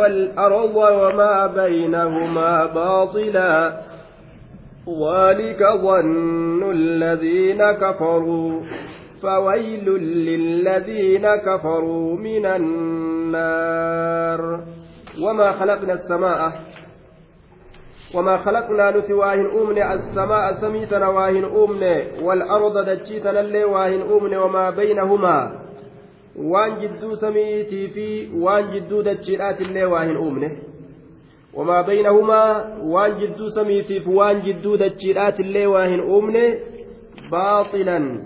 والأرض وما بينهما باطلا. ذلك ظن الذين كفروا. فويل للذين كفروا من النار. وما خلقنا السماء وما خلقنا نتي واهن السماء سميتنا واهن أمني والأرض دجيتنا اللي واهن أمني. وما بينهما. جدو سميتي في وان جدو دجيرات اللي واهن أمني وما بينهما وان جدو سميتي في وان جدو دجيرات اللي واهن أمني باطلا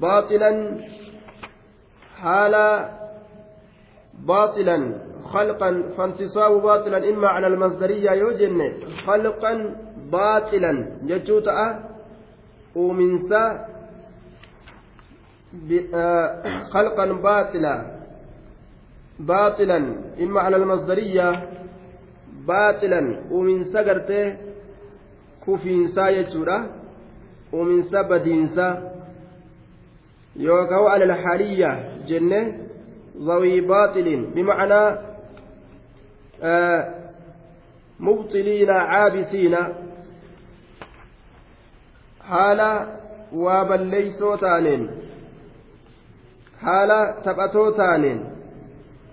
باطلا حال باطلا خلقا فانتصاب باطلا إما على المصدرية يوجن خلقا باطلا جتوتا ومنسا آه، خلقا باطلا. باطلا. إما على المصدرية. باطلا. ومن سقرته كفينسا يجورا ومن سبدينسا. يوكو على الحالية. جنة. ذوي باطل. بمعنى مبطلين عابسين haala waa balleeysoo taphatoo taaneen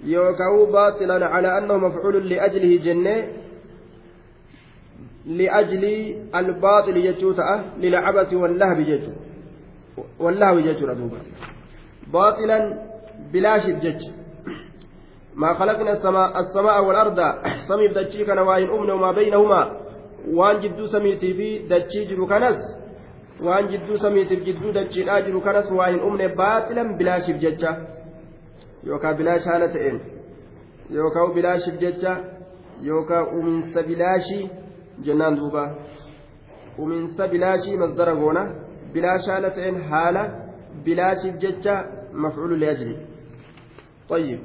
yookaan baatilan calaa annahu mafcuulun li'ajlihi jennee li'ajli albaaxili jechuu ta'a lilcabasi wallahbi jechu wallahwi jechuudha duuba baatilan bilaashif jecha ما خلقنا السماء, السماء والأرض سمي بدتشي كان واين وما بينهما وان جدو سميتي في دتشي جرو جدو سميتي في جدو دتشي آجرو كنس واين أمن باطلا بلا شف جتشا يوكا بلا شالتين يوكا بلا شف جتشا يوكا أمنس بلاشي جنان دوبا أمنس بلاشي مصدر غونا بلا شالتين حالة بلا شف جتشا مفعول لأجله طيب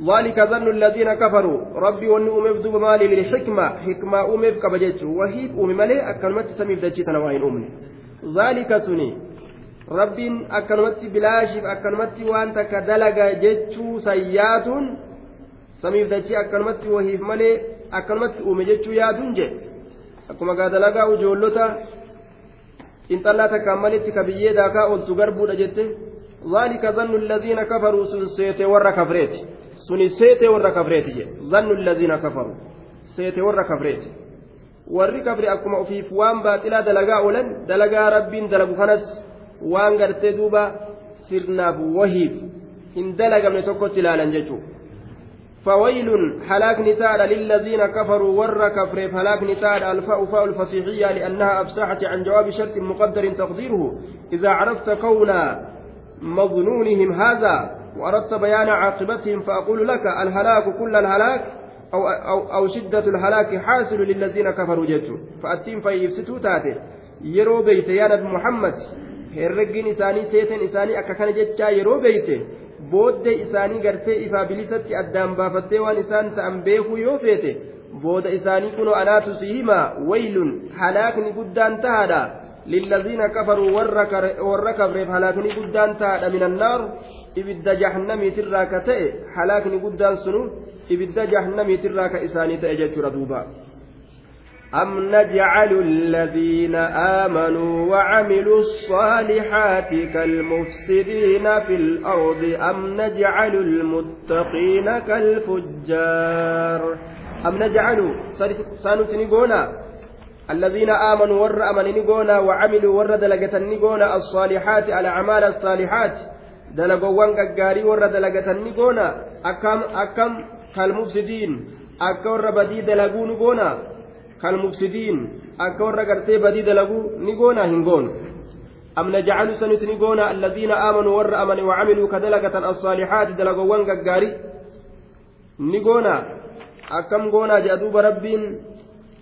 ذلك ظن الذين كفروا. ربي وني أمف دوب مالي للحكمة. حكمة أمف كبجت وهيب أمي مالي أكلمت سميف دجيت أنا وين أمني ذلك سني. ربين أكلمت بلاشف أكلمت وأنت كدلق جتشو سيات سميف دجي أكلمت وهيب مالي أكلمت أمي جتشو يا gaadalagaa ijoollota inxallaa takkaan malitti ka biyyee daakaa oltu garbuudha jette zaalika zannu alladiina kafaruu sun seete warra kafreeti suni seetee warra kafreeti jedhe zannu alladiina kafaru seetee warra kafreeti warri kafre akkuma ofiif waan baaxilaa dalagaa oolan dalagaa rabbiin dalagu kanas waan gartee duuba sirnaaf wahiif hin dalagamne tokkotti ilaalan jechuudha. فويل هلاك نتاد للذين كفروا ور كفر هلاك نتاد الفاء فاء الفصيحية لأنها أفسحت عن جواب شرط مقدر تقديره إذا عرفت كون مظنونهم هذا وأردت بيان عاقبتهم فأقول لك الهلاك كل الهلاك أو, أو, أو شدة الهلاك حاصل للذين كفروا جدوا فأتين فيفسدوا تاتي yeroo beeyte yaa nabi muhammad herreggiin isaanii seeten isaanii akka kana jechaa yeroo beeyte booddee isaanii gartee ifaa bilisatti addaan baafattee waan isaan ta'an beekuu yoo feete booda isaanii kunoo anaatu si himaa waylun halaakni guddaan tahaadha للذين كفروا كفريف هلاكني قدان تاء من النار tirraa ka ta'e halaakni guddaan sunu ibidda jahannamii tirraa ka isaanii ta'e jechuudha duuba أم نجعل الذين آمنوا وعملوا الصالحات كالمفسدين في الأرض؟ أم نجعل المتقين كالفجار؟ أم نجعل سنتنقونا الذين آمنوا ور أمننقونا وعملوا ور دلقتنقونا الصالحات الأعمال الصالحات ni goona akkam akkam kalmufsidiin akka warra badii dalaguu ni goona kalmufsidiin akka warra gartee badii dalaguu ni goona hin goonu أم نجعل سنتنقون الذين آمنوا ور أمنوا وعملوا كدلقة الصالحات دلقوان قاري نقونا أكم قونا جادوب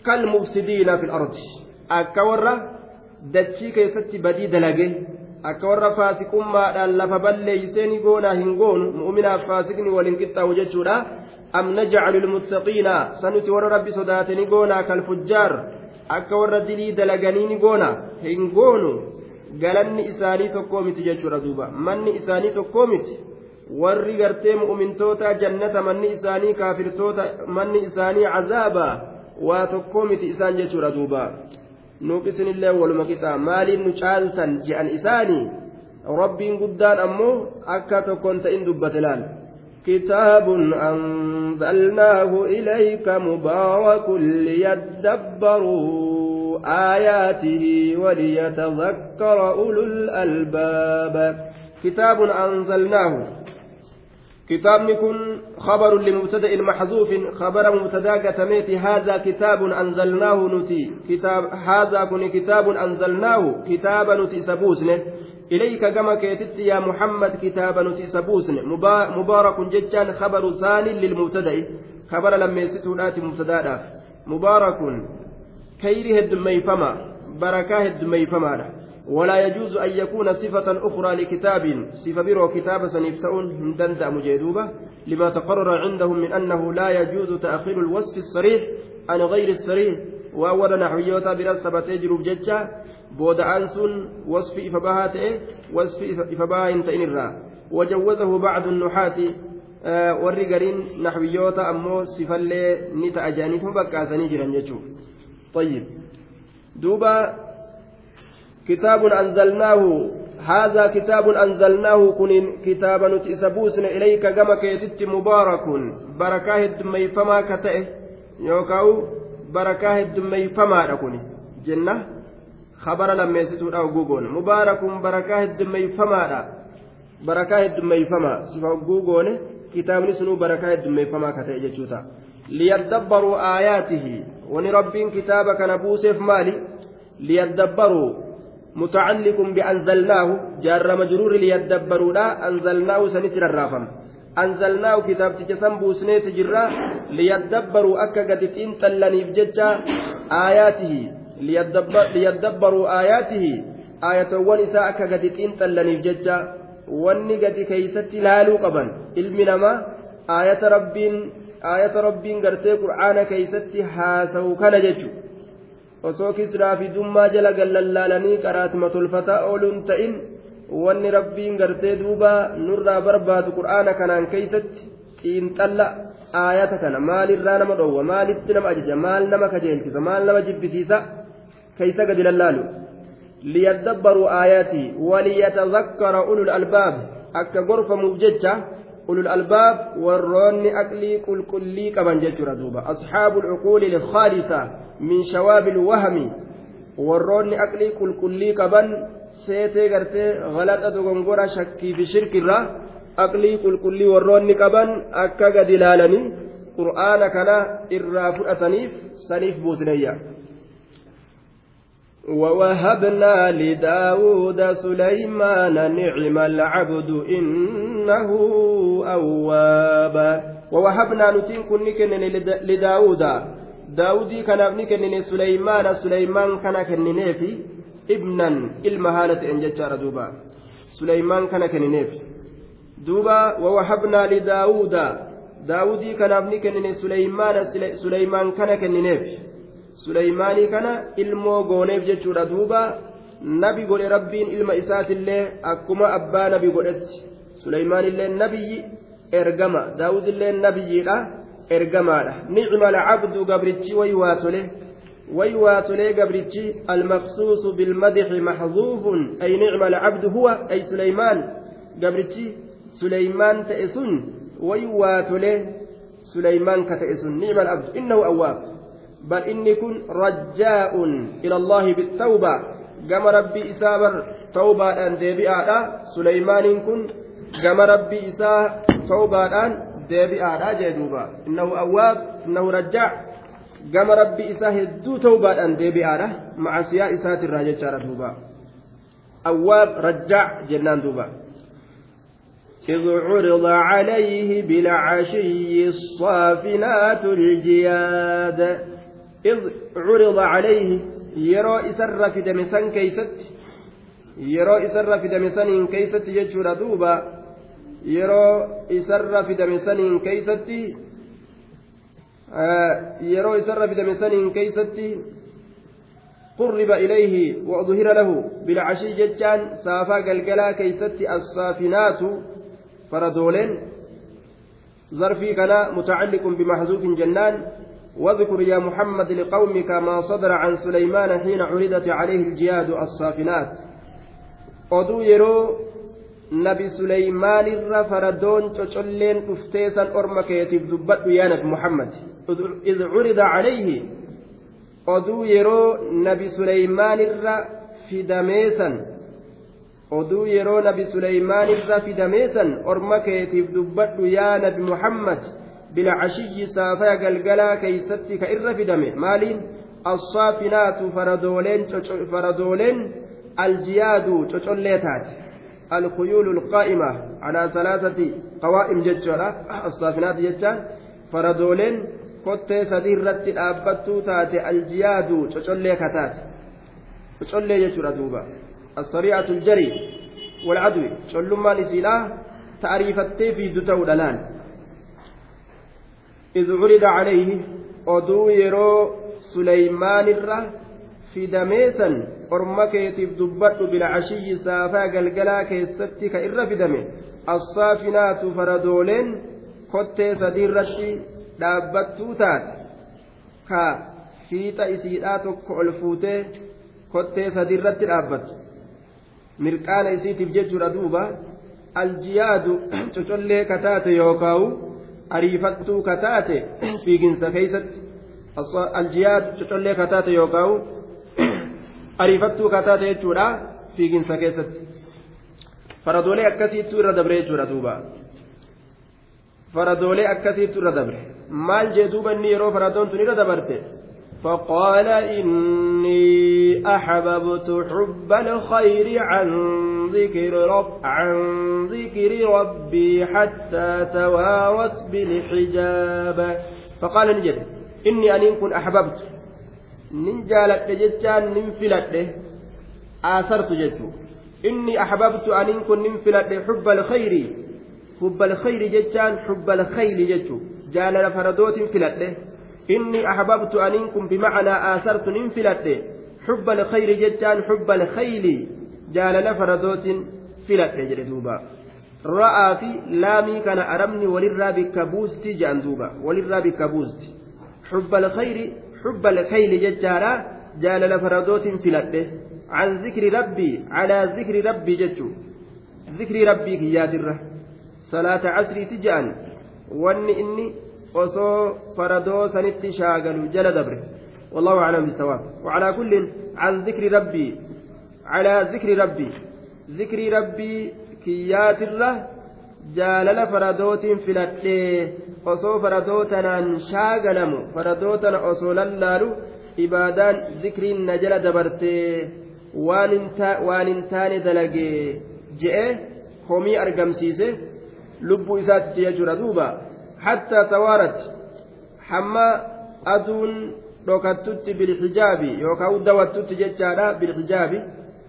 كالمفسدين في الأرض أكور دتشي كيفت بدي ni goonaa hin goonu mu'uminaaf faasiqni waliin qixxaawu jechuudha am najcalu lmuttaqiina sanuti warra rabbi sodaate ni goonaa kalfujjaar akka warra dilii dalaganii ni goona hin goonu galanni isaanii tokkoo miti jechuudha duuba manni isaanii tokkoo miti warri gartee mu'mintoota jannata manni isaanii kaafirtoota manni isaanii cazaaba waa tokkoo miti isaan jechuudha duuba nuuf isinillee waluma qixaa maaliin nu caaltan je'an isaanii rabbiin guddaan ammoo akka tokkoon ta'in dubbate laal كتاب أنزلناه إليك مبارك ليدبروا آياته وليتذكر أولو الألباب كتاب أنزلناه كتابني كن خبر لمبتدأ محذوف خبر مبتدأ كتميت هذا كتاب أنزلناه نتي. كتاب هذا كن كتاب أنزلناه كتاب نتي سبوسن. إليك كما كيتت يا محمد كتاب نتي سبوسن. مبارك ججان خبر ثاني للمبتدأ. خبر لما يستولات مبتدأ مبارك كيره الدميفما بركاه الدميفما ولا يجوز أن يكون صفة أخرى لكتاب صفة برو كتاب سنفتؤون هندند مجيدوبة لما تقرر عندهم من أنه لا يجوز تأخير الوصف الصريح عن غير الصريح وأول نحويوتا برسبة تجرب ججة بود أنسون وصف إفباهات وصف إفباه إنتئن وجوزه بعض النحاة gariin naxwiyyoota ammoo sifallee ni ta'a jedhaniitu bakkaasanii jiran jechuudha. طيب دوبا كتاب أنزلناه هذا كتاب أنزلناه كن كتابا نتسبوسن إليك كما كيتت مبارك بركاه الدمي فما كتئه يوكاو بركاه الدمي فما لكني جنة خبر لما يسيتون أو جوجون مبارك بركاه الدمي فما لا بركاه الدمي فما. سفا جوجون كتاب نسنو بركاه الدمي فما كتئه جتوتا ليدبروا آياته. ونربين كتابك نبوسف مالي. ليدبروا. متعلق بأنزلناه جار مجرور ليدبروا لا أنزلناه سنتر الرافم أنزلناه كتاب تجسم بوسنيت جرا ليدبروا أكا قد تلني بججة آياته. ليدبر ليدبروا آياته. آية ونساء أكا قد تلني بججة wanni gadi keeysatti laaluu qaban ilmi namaa aayata rabbiin aayata rabbiin gartee qur'aana keeysatti haasawu kana jechuudha osoo kisraa fi dummaa jala gallallaalanii qaraatuma tolfataa ooluun ta'in wanni rabbiin gartee duuba nurraa barbaadu qur'aana kanaan keeysatti xiinxalla aayata kana maalirraa nama dhowwa maalitti nama ajaja maal nama kajeelchisa maal nama jibbisiisa keeysa gadi lallaalu liyadabbaruu aayaatii waliyatazakkara ulul albaab akka gorfamuuf jecha ulul albaab warroonni aqlii qulqullii qaban jechuudha duuba asxaabu lcuquuli lkhaalisa min shawaabil wahmi warroonni aqlii qulqullii qaban seetee gartee galaxa dogongora shakkii fi shirkirraa aqlii qulqullii warroonni qaban akka gad ilaalanii qur'aana kana irraa fudhataniif saniif buusneyya ووهبنا لداود سليمان نعم العبد إنه أواب. ووهبنا نتين كنك لداود. داود كان ابنك سليمان سليمان كان كننفي ابنا. المهانة إن جتشار دوبا. سليمان كان كننفي دوبا ووهبنا لداود. داود كان ابنك سليمان سليمان كان كننفي suleymaanii kana ilmoo gooneef jechuudha duuba nabi godhe rabbiin ilma isaatillee akkuma abbaa nabi godhetti suleymaanillee nabiyyi ergama daawudillee nabiyyiidha ergamaadha nicma alcabdu gabrichi way waatole way waatolee gabrichi almaqsuusu bilmadixi maxduufun ay nicma alcabdu huwa ay suleymaan gabrichi suleymaan ta'e sun way waatolee suleymaan ka ta'e sun nicma alcabdu innahu awwaab bal inni kun rajjaa'un ila allahi bittawba gama rabbii isaa bar tawbaadhaan deebi'aadha suleymaaniin kun gama rabbii isaa tawbaadhaan deebi'aadha jee duuba innahu awwaab innahu rajjaa gama rabbi isaa hedduu tawbaadhaan deebi'aadha macasiyaa isaatirraa jechaadha duuba awwaab rajjaa jennaan duuba إذ عرض عليه بالعشي الصافنات الجياد إذ عرض عليه يرى إسر في دمسان كيست يرى إسر في دمسان كيست يجور دوبا yeroo isarra fidame saniin keeysatti yeroo isarra fidame saniin keeysatti قرب إليه وأظهر له بالعشي ججان سافا قلقلا كيست الصافنات فردولين ظرفي كان متعلق بمحذوف جنان واذكر يا محمد لقومك ما صدر عن سليمان حين عرضت عليه الجياد الصافنات faradoon cocolleen dhufteesan orma keetiif dubbadhu yaa nabi muhammad id curida calayhi oduu yeroo nabi suleymaan irra fidameesan oduu yeroo nabi suleymaan irra fidameesan orma keetiif dubbadhu yaa nabi muhammad saafaya galgalaa keeysatti ka irra fidame maaliin assaafinaatu faradooleen aljiyaadu cocollee taate الخيول القائمة على ثلاثة قوائم جتشورا الصافنات جتشان فردولين كتة الأبتو تاتي الجياد تشولي كتات تشولي جتشورا دوبا. السريعة الجري والعدو. تشولو ما نسيلا تعريفتي في دتو دلان إذ عرض عليه oduu yeroo suleymaanirra fidameesan orma keetiif dubbadhu bilcashiyyi saafaa galgalaa keessatti ka irra fidame assaafinaatu faradooleen kottee sadiirratti dhaabbattuu taate ka fiixa isiidhaa tokko ol fuutee kottee sadiirratti dhaabbattu mirqaana isiitiif jechuudha duuba aljiyaadu cocollee kataate yookaawu ariifattuu kataate fiiginsa keeysatti aljiyaad cocollee kataate yookaan ariifattuu kataate jechuudha fiiginsa keessatti faradoolee akkasiittuu irra dabre jechuudha duuba faradoolee akkasiittuu irra dabre maal jee duuba inni yeroo faradoon tun irra dabarte فقال إني أحببت حب الخير عن ذكر رب عن ذكر ربي حتى توارت بالحجاب. فقال نجد إني أن كن أحببت. ننجالت جتان ننفلت آثرت جتو. إني أحببت أن كن ننفلت حب الخير حب الخير جتان حب الخير جتو. جال فردوت فلت إني أحببت أنكم بمعنى آثرت ننفلت. حب الخير جتان حب الخيل جال فردوت فلت جردوبا رأى في لامي كان أرمني وللرا بكبوستي جاندوبا وللرا بكبوستي حب الخير حب الخيل ججارا جال فردوت فلت. عن ذكر ربي على ذكر ربي ججو. ذكر ربي كيادره صلاة عصري تجان. واني إني osoo faradoo sanitti shaagalu jala dabre والله أعلم بالصواب وعلى كل عن ذكر ربي على ذكر ربي ذكر ربي كيات الله jaalala faradootiin filadhee osoo faradootanaan shaagalamu faradootana osoo lallaalu ibaadaan zikriin na jala dabartee waan hin taane dalagee je'e homii argamsiise lubbuu isaatti jechuudha duuba حتى توارت حما أدون dhokattutti bilxijaabi yookaan dawattutti jechaadha bilxijaabi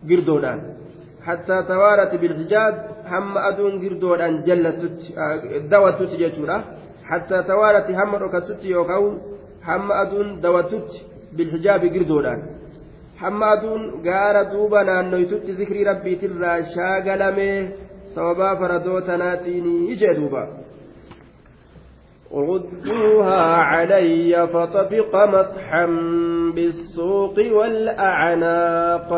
girdoodhaan hattaa tawaarati bilxijaab hamma aduun girdoodhaan jallattutti dawattutti jechuudha hattaa tawaarati hamma dhokattutti yookaan hamma aduun dawattutti bilxijaabi girdoodhaan hamma aduun gaara duuba naannoytutti zikrii rabbiitirraa shaagalamee sababaa faradoo tanaatiin ijee duuba. ردوها علي فطفق مسحا بالسوق والأعناق.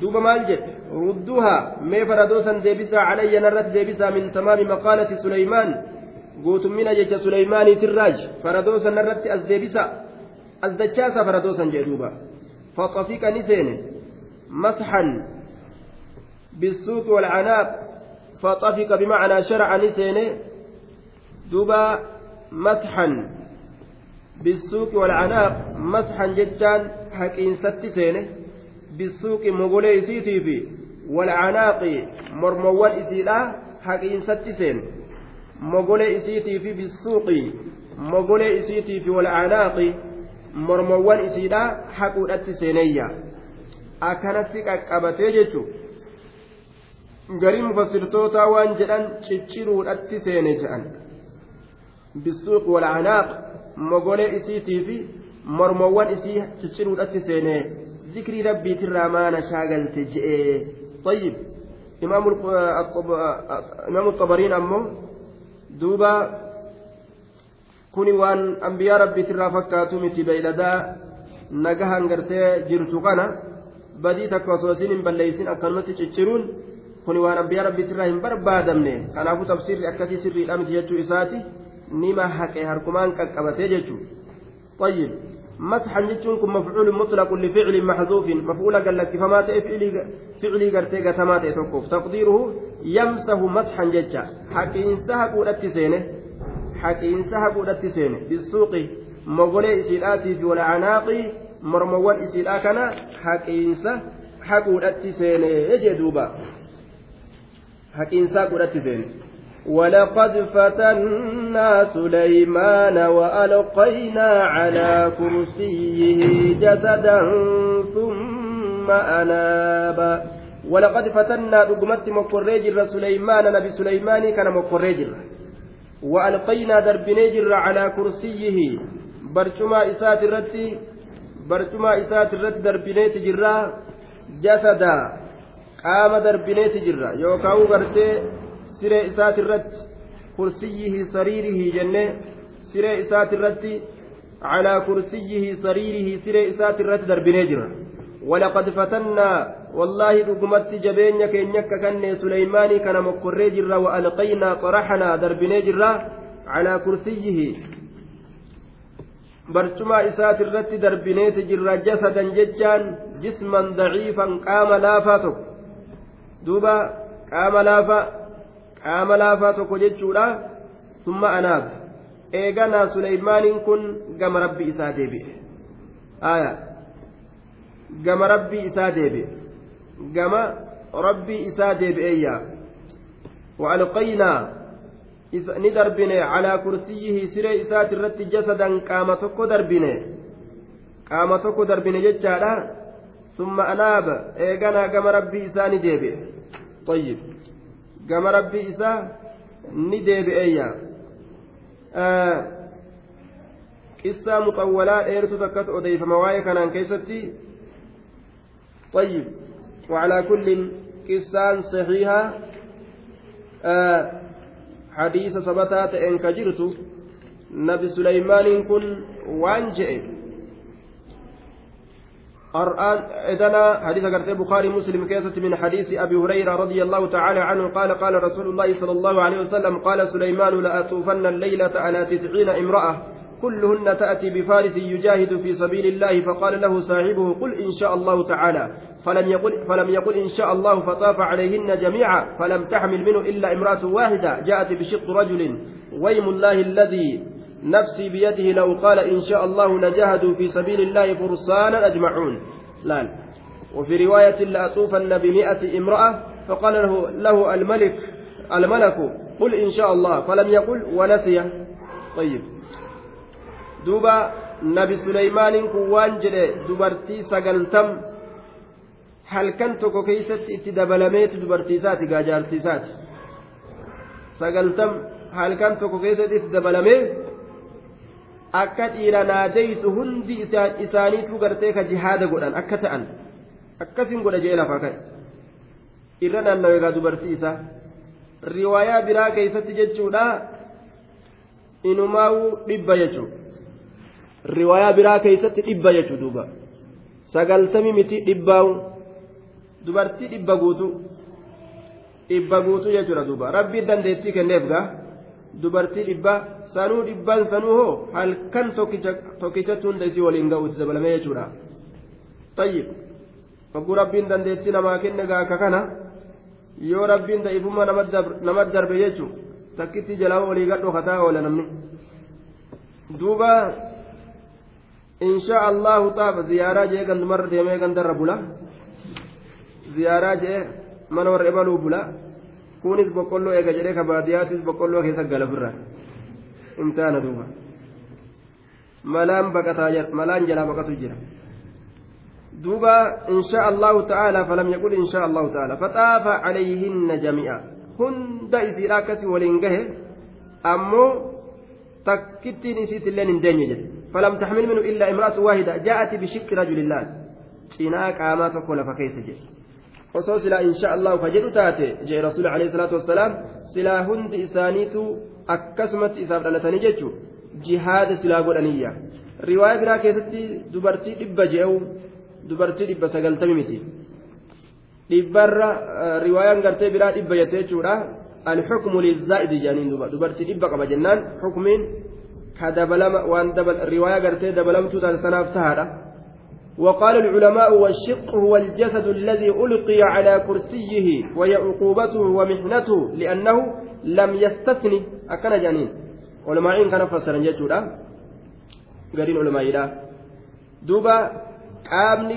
دوب مالجد ردوها. مي فردوسا ديبسا علي؟ نرت ديبسا من تمام مقالة سليمان. قوت من جج سليمان تراج. فردوسا نرت أز ديبسا. أز دجاسا فردوسا جدوبا فطفق نسين مسحا بالسوق والعناق فطفق بمعنى شرع نسينه. duuba masxan bisuuqi walcanaaq masxan jechaan haqiinsatti seene bisuuqi mogolee isiitii fi walcanaaqi mormowwan isiidha haqiinsatti seene. Mogolee isiitii fi bisuuqi mogolee isiitii fi walcanaaqi mormowwan isiidha haquudhatti seeneeyya akkanatti qaqqabatee jechu garii mufassirtootaa waan jedhan cicciruudhatti seene jedhan بالسوق والعناق مقولي إسيتي في مرموان إسي تشيرو أتسيني ذكري ربي ترى ما نشاغل تجئي طيب imaamu xabariin ammoo duuba kuni waan ambiyaa rabbiitirraa fakkaatu miti beeyladaa nagahan gartee jirtu kana badii takka osoo isin hin balleeysin akkanumatti cicciruun kuni waan ambiyaa rabbiitirraa hin barbaadamne kanaafuu tafsiirri akkasii sirriidha miti jechuu isaati nima haqe harkumaan qaqqabatee jechuudha. Tayyib. Masxan jechuun kun mafcuulin mutlaqun lificlin maxduufin mafcuula gallaskifamaa ta'e ficlii gartee gatamaa ta'e tokkoof. Taqdiiruhu yamsahu masxan jecha. Haqiinsa haquudhatti seene. Haqiinsa haquudhatti seene. Bisuuqi mogolee isiidhaatii fi walacanaaqii mormowwan isiidhaa kana haqiinsa haquudhatti seene jee duuba. Haqiinsa haquudhatti seene. ولقد فتنا سليمان وألقينا على كرسيه جسدا ثم أناب. ولقد فتنا رقمت مقريجر سليمان نبي سليمان كان مقريجر وألقينا دربنيجر على كرسيه. برشما إسات الرتي برشما إسات الرتي دربنيت جرا جسدا. قام دربنيت جرا. يوكاو برتي siree isaati irratti kursiyyihi sariirihi jenne siree isaati irratti calaa kursiyyihi sariirihi siree isaati irratti darbinee jira. ولقد فتنا والله دقمت جبين كينيك كان سليماني كان مقري جرا وألقينا طرحنا دربني جرا على كرسيه برشما إسات الرت دربنيت جرا جسدا ججان جسما ضعيفا قام لافا دوبا قام لافا qaama laafaa qaama laafaa tokko jechuudha summa anaab eeganaa suleymaaniin kun gama rabbi isaa deebi'e. Aya gama rabbii isaa deebi'e. Gama rabbii isaa deebi'eeyya. Waalqaynaa ni darbine. Calaa kursiyihi siree isaati irratti jasadan qaama tokko darbine. Qaama tokko darbine jechaadha summa anaaba. Eeganaa gama rabbii isaa ni deebi'e. Ayyib gama rabbii isaa ni deebi'eeyya qissaa muxawwalaa dheertutu akkas odeeyfama waa'ee kanaan keessatti طيب وعلى كل قصان صحيحة حديث ثبتات إن كجرت نبي سليمان كن وانجئ إذن حديث قرأت بخاري مسلم كيسة من حديث أبي هريرة رضي الله تعالى عنه قال قال رسول الله صلى الله عليه وسلم قال سليمان لأطوفن الليلة على تسعين امرأة كلهن تأتي بفارس يجاهد في سبيل الله فقال له صاحبه قل إن شاء الله تعالى فلم يقل, فلم يقل إن شاء الله فطاف عليهن جميعا فلم تحمل منه إلا امرأة واحدة جاءت بشق رجل ويم الله الذي نفسي بيده لو قال إن شاء الله لجاهدوا في سبيل الله فرسانا أجمعون. لا وفي رواية لأطوفن بمئة امرأة فقال له, له الملك الملك قل إن شاء الله. فلم يقل ونسي. طيب. دوبا نبي سليمان كوان جري دبرتي سقلتم keeysatti itti dabalameetu dubartiisaati gaajaartiisaati sagaltam halkan tokko keessatti itti dabalamee akka dhiira naadeysu hundi isaaniitu gartee ka jihaada godhan akka ta'an akkasin godha jee lafaa ka'e irra naannawe egaa dubartii isaa riwaayaa biraa keeysatti jechuudha inumaa'uu dhibba jechuu riwaayaa biraa keeysatti dhibba jechuu duuba sagaltami miti dhibbaa'u dubartii dhibba guutuu dhibba guutuu jechuudha duuba rabbii dandeettii kenneef gaa dubartii dhibba sanuu dhibban sanuu hoo halkan tokkichatti hunda isii waliin ga'uuti dabalamee jechuudha tayyib hogguu rabbiin dandeettii namaa kenne gaa akka kana yoo rabbiin da'ifummaa namatti darbe jechuun takkitti jalaa walii gadhoo kataa oola namni duuba insha allahu taaba ziyaaraa jee gandumarra deemee gandarra bula ziyaaraa jee mana warra imaluu bula kunis boqqolloo eega jedhee ka baadiyyaattis boqqolloo keessa galafirra imtaana duuba malaan baqataa jira malaan jalaa baqatu jira duuba insha allahu ta'ala falam yaqul insha allahu ta'ala faxaafa calayhinna jami'a hunda isiidha akkasi waliin gahe ammoo takkittiin isiitilleen hin deenye jedhe falam taxmil minu illaa imra'atu waahida jaa'ati bishikki rajulillaan cinaa qaamaa tokko lafa keessa jedhe osoo silaa insha allahu ka jedhu taate jee rasuuli alayhi salaatu wassalaam silaa hundi isaaniitu akkasumatti isaaf dhalatanii jechuun jihaada silaa godhaniyya riwaaya biraa keessatti dubartii dhibba je'u dubartii dhibba sagaltami miti dhibbarra riwaayaan gartee biraa dhibba jettee jechuudha alxukmu lizaa'idi jedhaniin duba dubartii dhibba qaba jennaan xukmiin ka dabalama waan riwaayaa gartee dabalamtuu taate sanaaf tahaadha وقال العلماء والشق هو الجسد الذي ألقي على كرسيه وهي عقوبته ومحنته لأنه لم يستثني أكن جانين علماء كان فسرا جتودا قرين علماء دوبا qaamni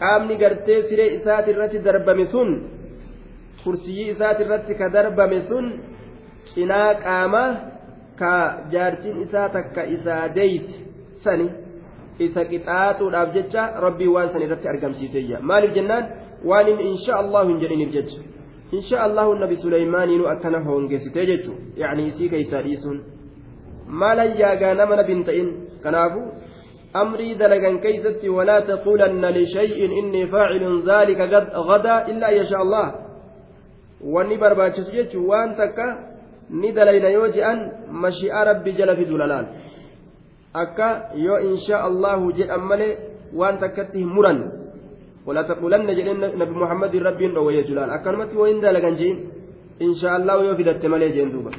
qaamni gartee siree isaati irratti darbame sun kursiyii isaati irratti ka darbame sun cinaa qaamaa ka jaartiin isaa takka isaa deeyti sani isa qixaaxuudhaaf jecha rabbii waan san irratti argamsiiseeyya maaliif jennaan waan inni insha allahu hin jedhiniif jecha insha allahu nabi suleymaaniinu akkana hoongeessitee jechu yacni isii keeysaa dhiisuun maalan yaagaa nama nabi hin ta'in kanaafu amrii dalagan keeysatti walaa taquulanna lishay'in innii faacilun dhaalika gadaa illaa an yashaa allah wanni barbaachisu jechu waan takka ni dalayna yoo je'an mashi'a rabbi jala fidu lalaal akka yoo insha allahu jedhan malee waan takkatti hin muran. ولا تقولن جل نبي محمد ربي روي جلال أكرمت وإن دلقن جين إن شاء الله يوفد التمالي جين دوبا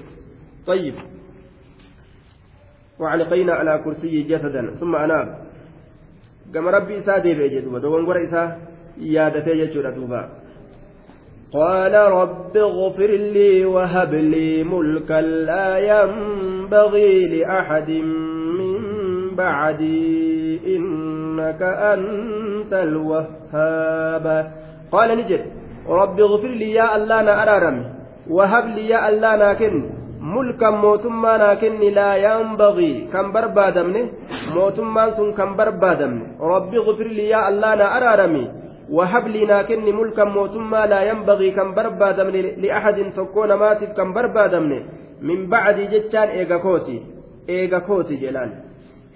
طيب وعلقينا على كرسي جسدا ثم أناب كما ربي إساء ديبئ جدوبا قرأ إساء يادتي يجود دوبا قال رب اغفر لي وهب لي ملكا لا ينبغي لأحد بعدي إنك أنت الوهاب. قال نجد رب اغفر لي يا الله أنا أرارم وهب لي يا الله ناكن ملكا موتما ناكن لا ينبغي كم بربادمني موتما سن كم بربادمني رب اغفر لي يا الله أنا أرارمي وهب لي ناكن ملكا موتما لا ينبغي كم بربادمني لأحد تكون ماتف كم بربادمني من بعد جتان إيغا كوتي إيغا كوتي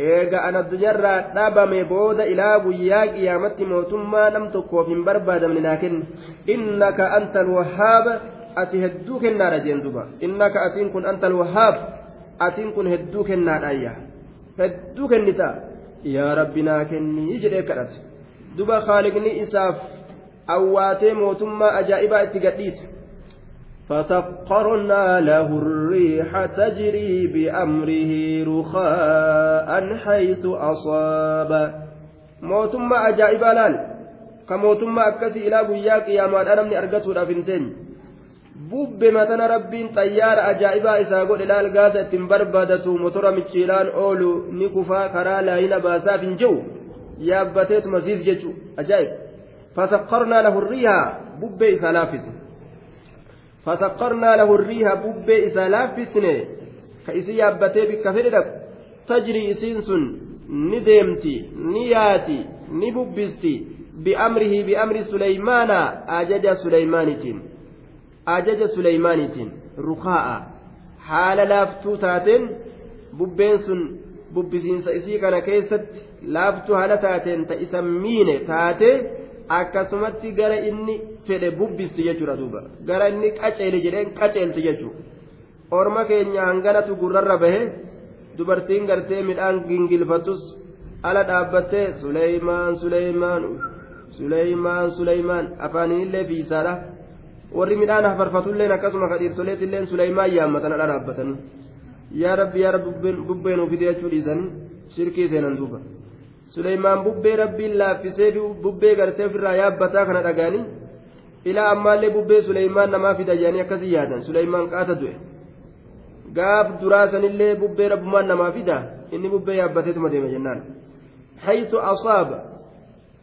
eega an addunyaarraa dhabame booda ilaa guyyaa qiyaamatti mootummaa nam tokkoof hin barbaadamne naa kenni innaka anta alwahaab ati hedduu kennaadha jeen duba innaka atiin kun anta alwahaab atiin kun hedduu kennaadhaayya hedduu kennita yaa rabbi naa kennii jedhee kadhate duba kaaliqni isaaf awwaatee mootummaa ajaa'ibaa itti gadhiise فسخرنا له الريح تجري بأمره رخاء حيث أصاب موتما أجائب لال كموتما أكسي إلى بياك يا مان أنا من أرقصه matana rabbiin xayyaara ajaa'ibaa isaa godhe laal gaasa ittiin barbaadatu motora michiilaan oolu ni kufaa karaa laayina baasaaf hin jiru yaabbateetuma siif jechu ajaa'ib fasakkarnaa lahu riihaa bubbee isaa laaffise فسقرنا له الريح بب إذا لافسن كإسي يابتي بك فردك تجري إسينس ندمتي نياتي نببستي بأمره بأمر سليمان أجج سليمانتين أجج سليمانتين رخاء حال لافتو تاتين ببين سن bubbisiinsa isii kana keessatti laaftuu haala taateen ta isa miine taate akkasumatti gara inni fedhe bubbisti jechuudha duuba. Gara inni qaceele jedheen qaceelti jechuudha. Orma keenya hanganatu gurrarra bahe dubartiin gartee midhaan gingilfatus ala dhaabbattee suleymaan suleymaan suleymaan suleymaan afaaniinillee fiisaadha warri midhaan hafarfatulleen akkasuma kadhiirtoleetilleen suleymaan yaammatan ala dhaabbatanii. Yaa rabbi yaa rabbi bubbeen ufide jechuu dhiisanii shirkii seenan duuba. Suleymaan bubbee rabbiin laaffisee bubbee gartee ofirraa yaabbataa kana dhagaanii ilaa ammaallee bubbee suleymaan namaa fida jedhanii akkasii yaadan. Suleymaan qaata du'e. Gaaf duraa sanillee bubbee rabbumaan namaa fida. Inni bubbee yaabbateetuma deema jennaan. Haytu asaaba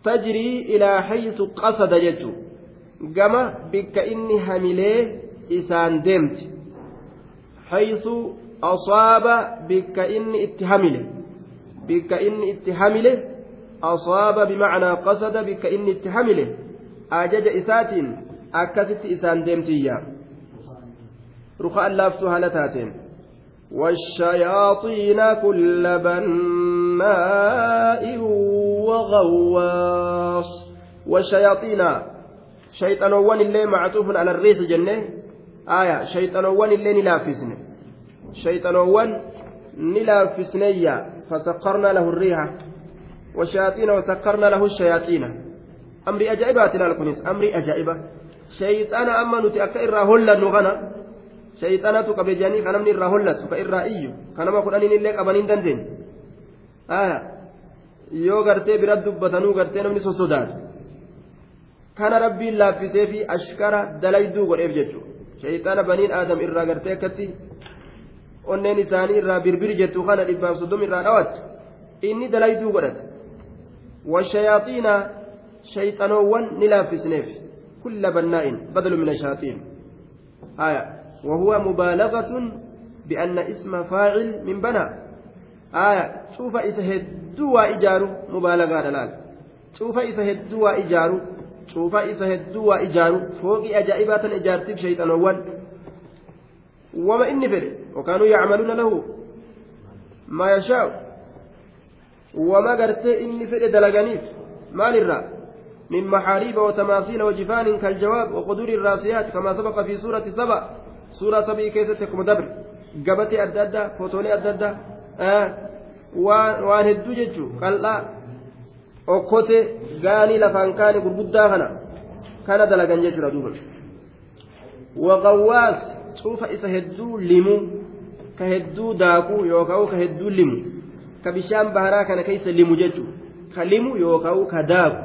tajrii ilaa haytu qasada jechu. Gama bikka inni hamilee isaan deemti. Haytu asaaba bikka inni itti hamile بك إني اتهمله أصاب بمعنى قصد بك إني اتهمله أجج إسات أكست إسان ديمتيا رخاء لافتها لتاتين والشياطين كل بناء وغواص. والشياطين shayxanoowwan illee macxuufun ala riixi jenne aya shayxanoowwan illee ni laaffisne shayxanoowwan fasakkarnaa lahu riiha والشياطين وسكرنا له الشياطين أمري أجائبات الكنيس أمري أجائبة شيطان أما نتي أكا إرى هلا نغنى شيطانة كبجاني كان من إرى هلا كإرى إيو كان ما قرآن إليك أبنين دندين آه yoo gartee bira dubbatanuu gartee namni sosodaatu kana rabbiin laaffisee fi ashkara dalayduu godheef jechuudha shayxaana baniin aadam irraa gartee akkatti onneen isaanii irraa birbiri jettu kana dhibbaaf soddom irraa dhawattu inni dalayduu godhate والشياطين شيطانوان نلافسنيف كل بناء بدل من الشياطين آية وهو مبالغة بأن اسم فاعل من بنى آية شوف إذا هدوا إجارو مبالغة دلال شوف إذا هدوا إجارو شوف إذا هدوا إجارو فوق أجائبات إجارتي شيطانوان وما إني فر وكانوا يعملون له ما يشاء. وما قرت إني فر دلقانيف مال الرا من محاريب وتماثيل وجفان كالجواب وقدور الراسيات كما سبق في سورة سبع سورة سبع كيستكم دبر. قبتي أدى فوتوني أدى آه. hedduu jechuun qal'aa okkote gaanii lafaan kaane gurguddaa kana kana dalagan jechuudha duuba waqawwaas cuufa isa hedduu limu ka hedduu daakuu yookaan ka hedduu limu ka bishaan baharaa kana keessa limu jechuudha ka limu yookaan ka daaku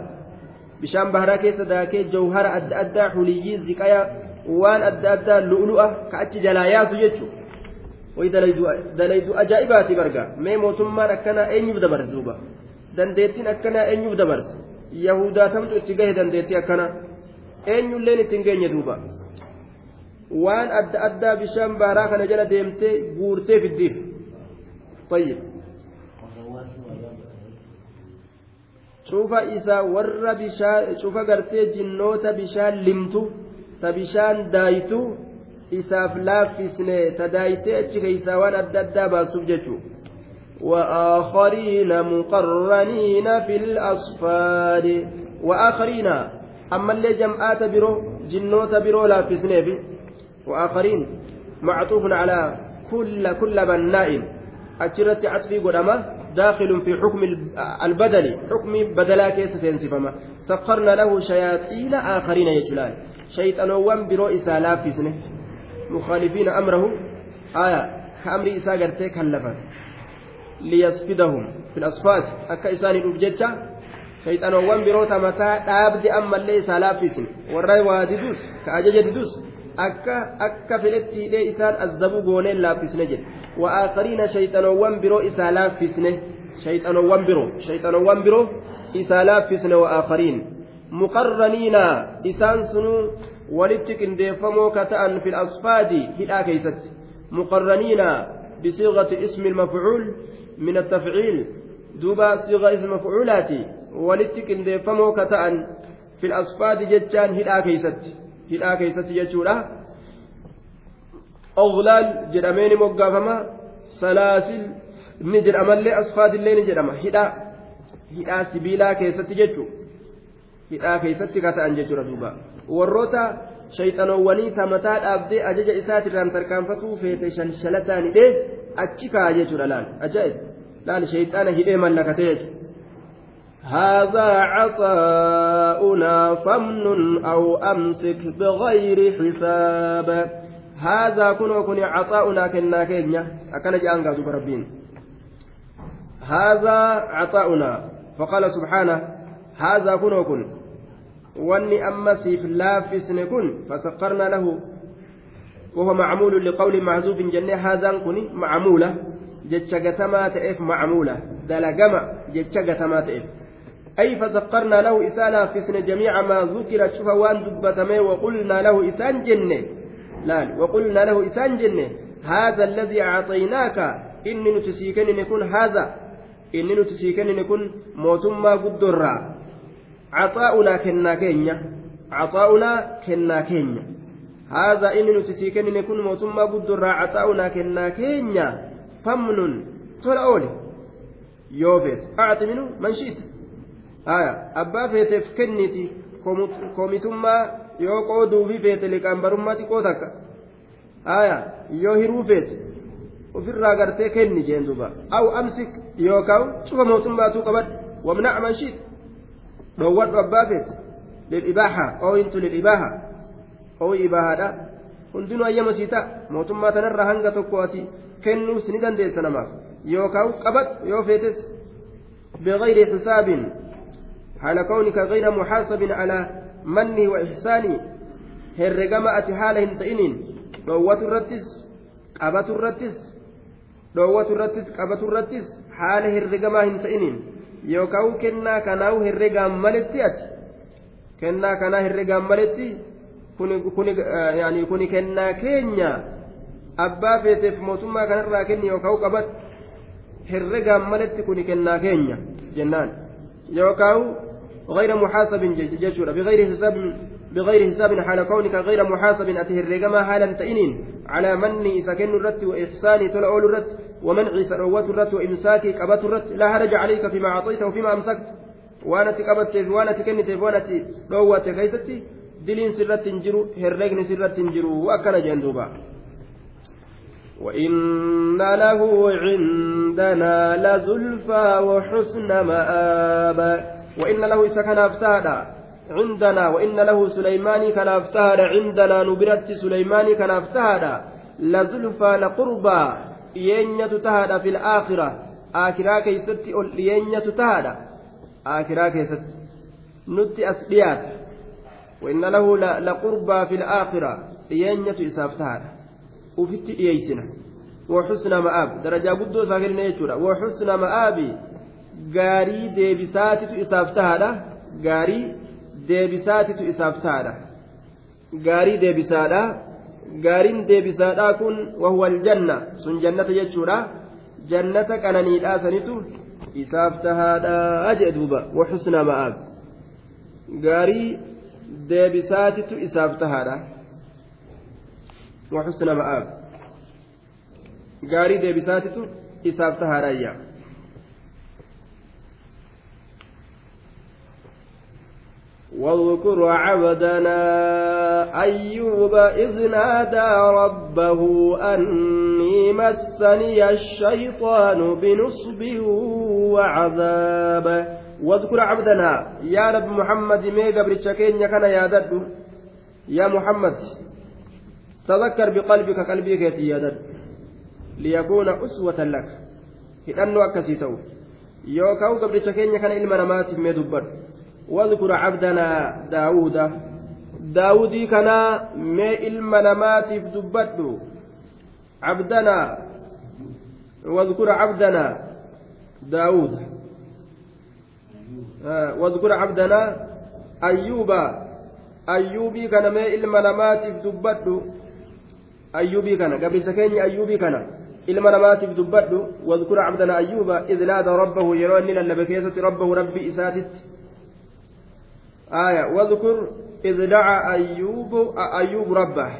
bishaan baharaa keessa daakee jawhara adda addaa xuliyyii ziqaya waan adda addaa lu'lu'a ka achi jalaa yaasu jechuudha. dalaydu ajaa'ibaati barga mee mootummaan akkanaa eenyuuf dabarse duuba dandeettiin akkanaa eenyuuf dabarse yahudaatamtu itti gahe dandeettii akkana eenyulleen ittiin geenye duuba waan adda addaa bishaan baaraa kana jala deemtee guurtee fiddiif طيب cufa isa warra bishaan cufa gartee jinnoota bishaan limtu ta bishaan daayitu isaaf laaffisne tadaayitee achi keeysaa waan adda addaa baasuuf jechuu وآخرين مقرنين في الأصفاد وآخرين أما اللي جمعات برو جنوت برو لا في سنيف وآخرين معطوف على كل كل بناء. أشرت عطفي قدما داخل في حكم البدل حكم بدلا كيس تنسفما سخرنا له شياطين آخرين يجلال شيطان وان برو إسا لا في سنيف مخالفين أمره. آية كأمر إساء قرتي كلفا. ليصفدهم. في الأصفاد. أكا إساني الأبججة شيطان وان بروتا متى أبدي أما اللي إساء لافسن والرأي واددوس. كأجج ددوس. لي إسان أزدبو قونين لافسن جد وآخرين شيطان وان برو إساء لافسن شيطان وان برو شيطان وان برو إساء لافسن وآخرين مقرنين إسان سنو walitti qindeeffamoo ka ta'an fi asfaadi hidhaa keeysatti muqarraniina bisiiqati ismi ilmafcuul min attafciil duuba siiqa ismi mafcuulaati walitti qindeeffamoo ka ta'an fi asfaadi jechaan hidhaa keeysatti hidhaa keeysatti jechuudha oglaal jedhamee ni moggaafama salaasil ni jedhamallee asfaadillee ni jedhama hidhaa hidhaa sibiilaa keessatti jechuu hidhaa keessatti ka ta'an jechuudha duuba warroota shayxanoowwanii tamataa dhaabdee ajaja isaatirraan tarkaanfatuu feete shalshalataan hidhee achi kaa'a jechuudha laal ajaa'ib laal shayxaana hidhee mallakatee jechuudha. هذا عطاؤنا فمن أو أمسك بغير حساب. هذا كن وكن عطاؤنا كنا كينيا. أكن جاءن قادوا بربين هذا عطاؤنا. فقال سبحانه هذا كن. وكن wanni amma siif laaffisne kun fasakkarnaa lahu وهو معمول لقول محذوف جنة. هذا كن معمولة. جتشجتما تئف معمولة. دلجمع جتشجتما تئف أي فسخرنا له إسانا فسن جميع ما ذكر شوف وان دبتمي وقلنا له إسان جنة. لا وقلنا له إسان جنة. هذا الذي أعطيناك إني نتسيكن نكون هذا. إني نتسيكن نكون موتما قدرا عطاؤنا كنا كينيا. عطاؤنا كنا كينيا. هذا إني نتسيكن نكون موتما قدرا عطاؤنا كنا كينيا. فمن ترى أولي. يوفيت أعطي منه من شئت. أبا فيتف كنتي كوميتما yoo qooduufi feete liqaan barummaa xiqqoo takka yoo hiruu feete ofirraa gartee kenni jeen duba aw amsik yookaan cufa mootummaatuu qabadhu wamnac man shiit dhoowwadhu abbaa feete lil'ibaaha ooyintu lil'ibaaha ooyi ibaahaadha hundinuu ayyama sii ta'a mootummaa tanarraa hanga tokko ati kennuus ni dandeessa namaaf yookaan qabadhu yoo feetes بغير حساب حال كونك غير محاسب على مني وإحساني herregama ati haala hin ta'iniin dhoowwatu irrattis qabatu irrattis dhoowwatu irrattis qabatu irrattis haala herregamaa hin ta'iniin yookaan kennaa kanaahu herregaan maletti ati kennaa kanaa herregaan maletti kuni kennaa keenya abbaa feeteef mootummaa kanarraa kenni yookaan qabatu herregaan maletti kuni kennaa keenya jennaan yookaan غير محاسب ججورا بغير حساب بغير حساب حال كونك غير محاسب أتهرجما حالا تئنين. على مني سكن الرت وإحساني تلأول الرت ومنع سروات الرت وإمساكي كبت الرت لا هرج عليك فيما أعطيت وفيما أمسكت. وأنا تكبت وأنا تكنت وأنا تلوت كيستي دلين سرت تنجرو هرجن سرت تنجرو وأكن جندوبا. وإن له عندنا لزلفى وحسن مآب. وإن له سكن أفتادا عندنا وإن له سليمان كان أفتادا عندنا نبرت سليمان كان أفتادا لزلفى لقربى ينية تهدى في الآخرة. آخرة كيست ينية تهدى. آخرة كيست. نت أسبيات. وإن له لقربى في الآخرة ينية ufitti dhiyeeysina wxusna ma'aab darajaa guddoo isaa kenne jechuudha. Wxusna ma'aabi gaarii deebisaatitu isaaf tahaadha. Gaarii deebisaatitu isaaf tahaadha. Gaarii deebisaadha. Gaariin deebisaadhaa kun wahuwa aljanna. Sun jannata jechuudha. Jannata qananiidhaa sanitu isaaf tahaadhaa jee duuba. Wxusna ma'aab gaarii deebisaatitu isaaf tahaadha. Waxusna ma'aab gaarii deebisaatitu isaaf tahaadha ayyaa واذكر عبدنا أيوب إذ نادى ربه أني مسني الشيطان بنصب وعذاب واذكر عبدنا يا رب محمد ميغا بريتشاكين كان يا دد يا محمد تذكر بقلبك قلبك يا دد ليكون أسوة لك. هدأنو أكسيتو يوكاو قبريتشاكين كان إلما نماتي ميدبر واذكر عبدنا داود. داودي كان ما إلما دبدو عبدنا واذكر عبدنا داود. آه واذكر عبدنا أيوب. أيوبي كان ما إلما دبدو أيوبي كان قبل سكيني أيوبي كان ilma namaatiif dubbadhu wadkura cabdana ayyuuba id naada rabbahu yeroo inni lallabe keessatti rabbahu rabbi isaatitti آية واذكر إذ دعا أيوب أيوب ربه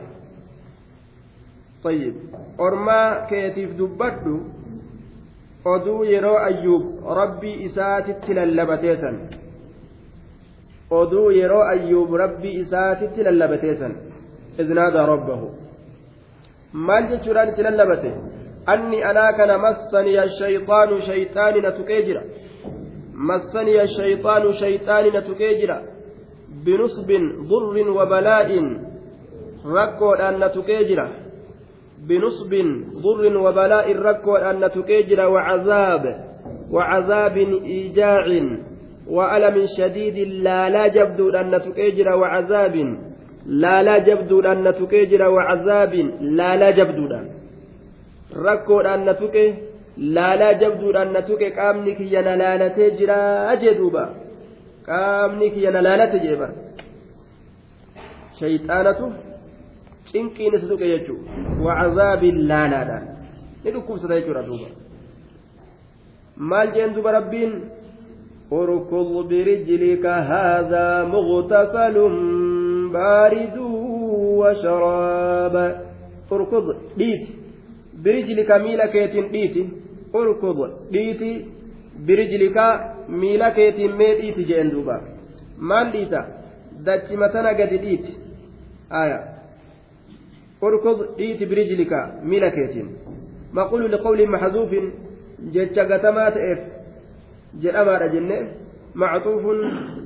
طيب أرما كيتيف دبدو oduu yeroo ayyuub rabbii isaatitti lallabateesan oduu yeroo ayyuub rabbii isaatitti lallabateesan iznaadaa rabbahu maal jechuudhaan itti lallabate anni anaa kana massaniya shayxaanu shayxaani na tuqee jira massaniya shayxaanu shayxaani na tuqee jira بنصب ضر وبلاء ركو أن تكيجرا بنصب ضر وبلاء ركو أن تكيجرا وعذاب وعذاب إيجاع وألم شديد لا لا جبد أن تكيجرا وعذاب لا لا جبد أن تكيجرا وعذاب لا لا جبد ركو أن تكي لا لا جبد أن تكي قامنك ينالالتي جرا أجدوبا qaamni kiyya na laalate jee bara shayxaanatu cinqiin isa tuqe jechuudha wacazaabiin laalaadhaan ni dhukkubsata jechuudha duuba maal jeen duba rabbiin اركض برجلك هذا مغتسل بارد وشراب. اركض ديت برجلك ميلك ديت اركض ديت mee dhiiti jeen duuba maal dhiita dachima tana gadi dhiiti آية اركض إيت برجلك ملكة مقول لقول محذوف. جتش قتمات إف جلما جنة معطوف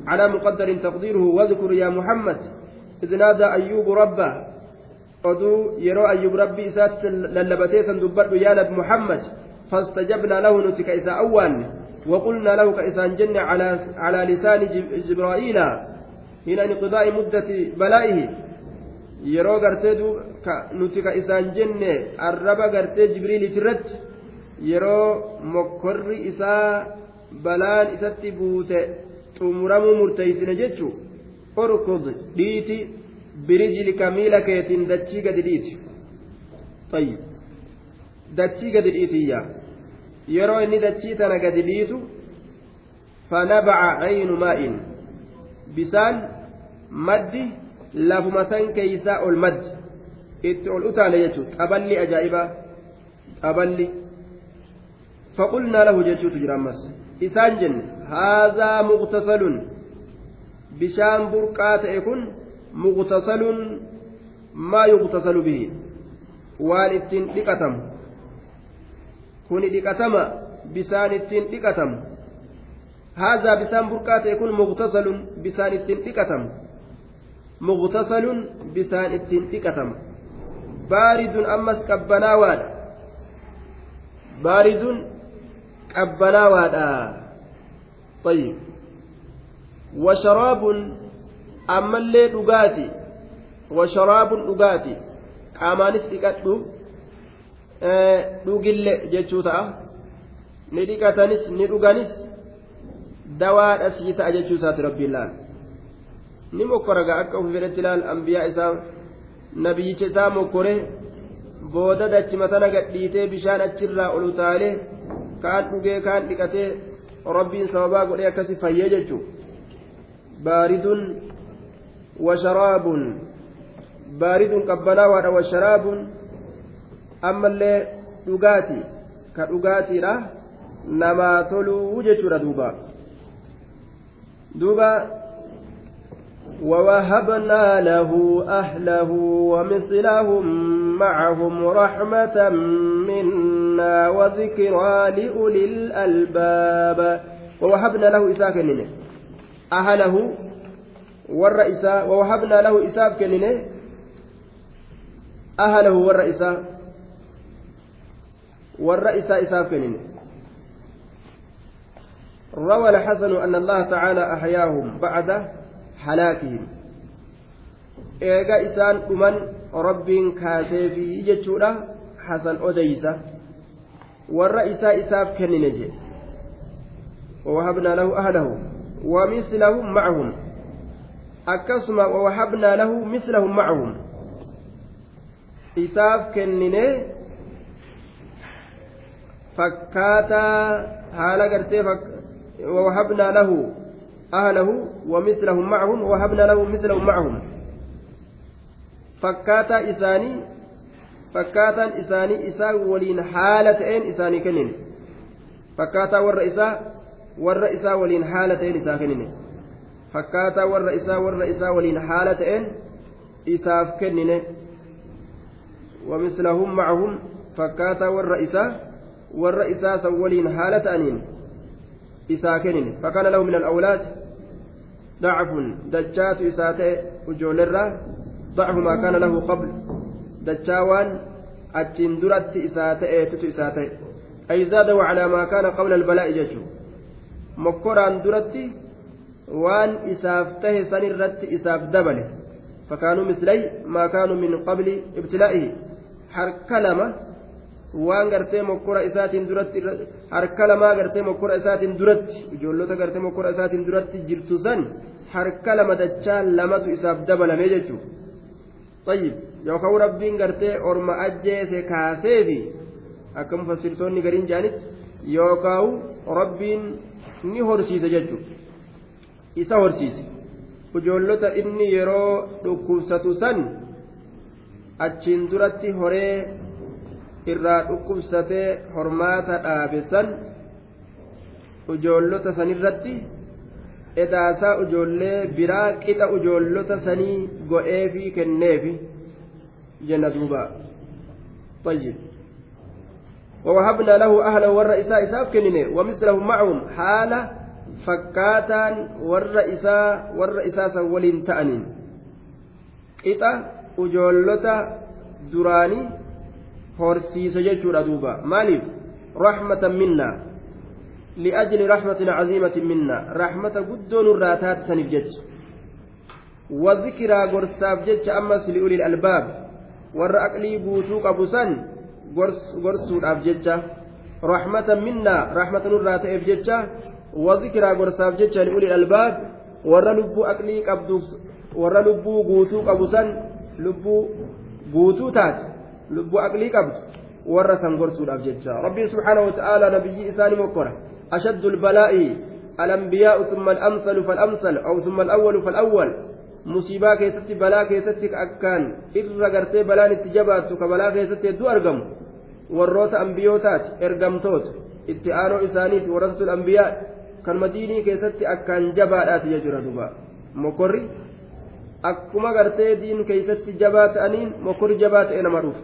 على مقدر تقديره. واذكر يا محمد. نادى أيوب ربه yeroo ayyub rabbii isaatti lallabatee san dubbadhu yaa nabi muhammad فاستجبنا له نتك إذا أوان وقلنا له كإسان جن على على لسان جبرائيل هنا انقضاء مدة بلائه gartee nuti ka isaan jenne arraba gartee jibriiliti irratti yeroo mokkorri isaa balaan isatti buute xumuramuu murteeysine jechu orkud dhiiti birijilika miila keetiin dachii gadi dhiiti. Tayyib. Dachii gadi dhiitiyya yeroo inni dachii tana gadi dhiitu fanabaca caynu maa'in bisaan maddi lafuma san keeysaa ol maddi. Itti ol utaale jechuudha xaballi ajaa'ibaa xaballi. Faqulnaa lahu jechuutu jira ammas. Isaan jenne haazaa muqtasalun bishaan burqaa ta'e kun مغتسل ما يغتسل به waan ittiin dhiqatamu kuni dhiqatama bisaan ittiin dhiqatamu haazaa bisaan burqaa ta'e kun muqtasalun bisaan ittiin dhiqatamu muqtasalun bisaan ittiin dhiqatamu baaridun ammas qabbanaawaadha baaridun qabbanaawaadha طيب وشراب dhiqadhu dhugille jechuu ta'a ni dhiqatanis ni dhuganis dawaadha sii ta'a jechuu isaati rabbiin laal ni mokkoragaa akka ufi fedhetti laal ambiyaa isaa nabiyyicha isaa mokkore booda dachima tana gadhiitee bishaan achirraa ol utaalee kaan dhugee kaan dhiqatee rabbiin sababaa godhee akkasi fayyee jechuu baaridun وشراب. بارد قبلاوة وشراب. أما اللي dhugaatii ka dhugaatiidha namaa toluu jechuudha duuba duuba ووهبنا له أهله ومثلهم معهم رحمة منا وذكرى لأولي الألباب. ووهبنا له إساك أهله lahu isaaf kennine ahalahu warra isaa warra isaa isaaf kennine روى الحسن أن الله تعالى أحياهم بعد حلاكهم eega isaan dhuman rabbiin kaaseefi jechuudha hasan odeysa warra isaa isaaf kennine jedhe ووهبنا له أهله ومثلهم معهم wawahabnaa lahu mislahum macahum isaaf kennine fakkaataa haala gartee wawahabnaa lahu ahlahu ومثلهم معهم ووهبنا له مثلهم معهم isaanii fakkaataan isaanii isaa waliin haala ta'een isaanii kennine fakkaataa warra isaa warra isaa waliin haala ta'een isaa kennine fakkaataa warra isaa warra isaa waliin haala ta'een isaaf kennine wamislahum macahum fakkaataa warra isaa warra isaa san waliin haala ta'aniin isaa kennine fakkaana lahu min alawlaad dacfun dachaatu isaa ta'e ujoollerraa ضعف ما كان له قبل دجاوان أتشين درت إساتة تتو إساتة أي زادوا على ما كان قبل البلاء ججو mokkoraan duratti waan isaaf tahe san irratti isaaf dabale fakaanuu mislay maa kaanuu min qabli ibtilaa'ihi harka lama waan gartee mokkora isaatiin duratti harka lamaa gartee mokkora isaatiin duratti ijoollota gartee mokkora isaatiin duratti jirtu san harka lama dachaa lamatu isaaf dabalame jechuudha tayyib yookaan rabbiin gartee orma ajjeese kaasee fi akka mufassirtoonni gariin jaanitti yookaan rabbiin. Ni horsiise jechuudha. isa horsiise ijoollota inni yeroo dhukkubsatu san achiin duratti horee irraa dhukkubsatee hormaata dhaabe san ijoollota sanirratti edaasaa ujoollee biraa qixa ujoollota sanii godheefi kenneefi jenna duuba طيب ووهبنا له أهلا والرئيساء إساف كنني ومثلهم معهم حالة فكاتا والرئيساء والرئيساء ولين تأنين horsiise jechuudha duuba maaliif rahmatan minna liajli rahmatin caziimatin minna rahmata guddoo nurraa taate saniif jecha wazikiraa gorsaaf jecha ammas liulil albaab warra aqlii guutuu qabu san gorsuudhaaf jecha rahmatan minna rahmata nurraa ta'eef jecha wazikiraa gorsaaf jecha liulil albaab warra lubbuu aqlii qabduuf warra lubbuu guutuu qabu san lubbuu guutuu taate lubbuu aqlii qabdu warra san gorsuudhaaf jecha rabbiin subhaanahu wata'aalaa nabiyyi isaanii mokkora ashaddu lbalaa'i الأنبياء ثم الأمثل فالأمثل أو ثم الأول فالأول musiibaa keessatti balaa keessatti akkaan irra gartee balaan itti jabaattu ka balaa keessatti hedduu argamu warroota ambiyootaati ergamtoota. Itti aanoo isaaniiti warrasatul ambiyaa kan madiinii keessatti akkaan jabaadhaati jechuudha duba mokorri akkuma gartee diin keeysatti jabaa ta'aniin mokorri jabaa ta'e nama dhufu.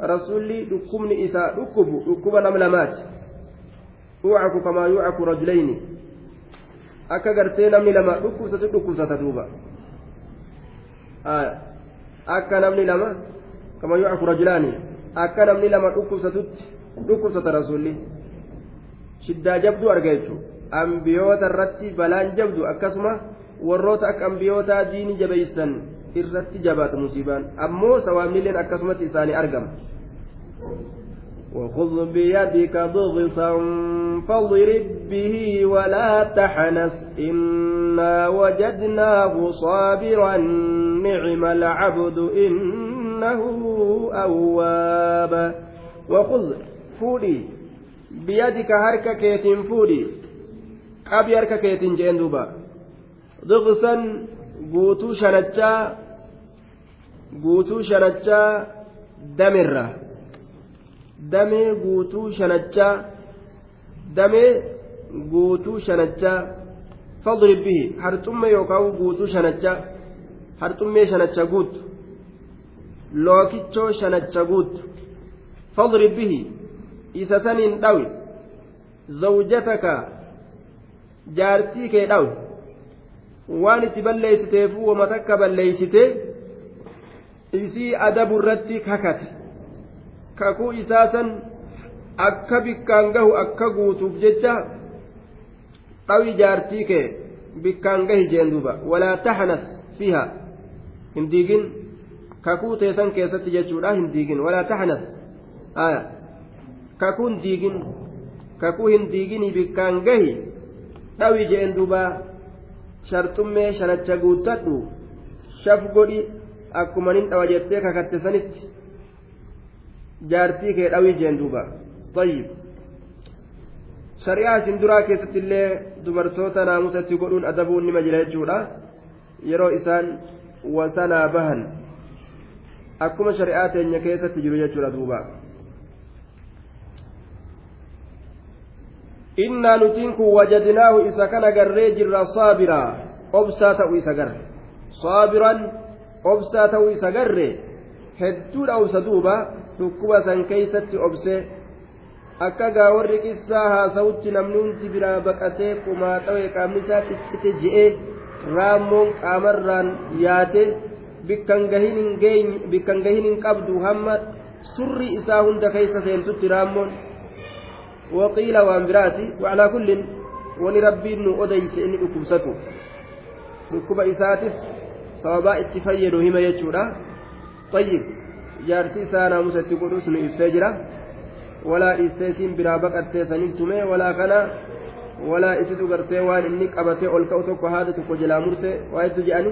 Rasuulli dhukkubni isaa dhukkubu dhukkuba nam lamaati. Yuucaku kamaa yuucaku rajulayni akka gartee namni lama dhukkubsatu dhukkubsata duuba. Akka namni lama kamaa yuucaku rajulaani akka namni lama dhukkubsatutti dhukkubsata rasuulli shiddaa jabduu arga jechuudha ambiyoota irratti balaan jabdu akkasuma warroota akka ambiyootaa diini jabeeysan irratti jabaata musiibaan ammoo sawaabnileen akkasumatti isaanii argama وخذ بيدك ضغثا فاضرب به ولا تحنث إنا وجدناه صابرا نعم العبد إنه أواب وخذ فودي بيدك هركة كيتين فودي أبي هركة كيتين جندوبا diqsan guutuu shanachaa guutuu shanachaa damirra damee guutuu shanachaa damee guutuu shanachaa fadrib bihi harxumme yookaan guutuu shanachaa harxummee shanacha guutu lookichoo shanacha guutu fadrib bihi isa saniin dhawi zawjataka jaartii kee dhawi waan itti balleessiteefuu wama takka balleessite isii adabu irratti kakate. Kakuu isaa san akka bikkaan gahu akka guutuuf jecha dhawi jaartii kee bikkaan gahi jeen duuba. Walaa taxnas fiha hin diigin kakuu hin diigin kakuu hin diiginii bikkaan gahi dhawi jeen duuba sharxummee shanacha guuttadhu shaf godhi akkuma nin dhawa jettee kakatte sanitti jaartii kee dhawii jeen duuba tayyib shari'aa isin duraa keessatti illee dubartoota naamusatti godhuun adabuun nima jira jechuudha yeroo isaan wasanaa bahan akkuma shari'aa teenya keessatti jiru jechuudha duuba. Innaa nutiin kun wajadnaahu isa kana garree jirra saabiraa obsaa ta'u isa garre saabiran obsaa ta'u isa garre hedduudha obsa duuba. Dhukkuba san keeysatti obsee akka gaa warri qissaa haasawutti namni hundi biraa baqatee qumaa xawee qaamni isaa ciccite je'ee raammoon qaamarraan yaate bikkan gahin hin qabdu hamma surri isaa hunda keeysa seentutti raammoon. وقيل وان براتي وعلى كل وني ربي انه اوديس اني دكوبساتو دكوبا اساتس سببا اتفيدو هما يجودا طيب جارتي سانا مساتي قدوس نو يسجرا ولا استيسين برا بقتي سنتمه ولا كنا ولا isitu gartee waan inni qabatee ol ka'u tokko haada tokko jalaa murte waa itti je'ani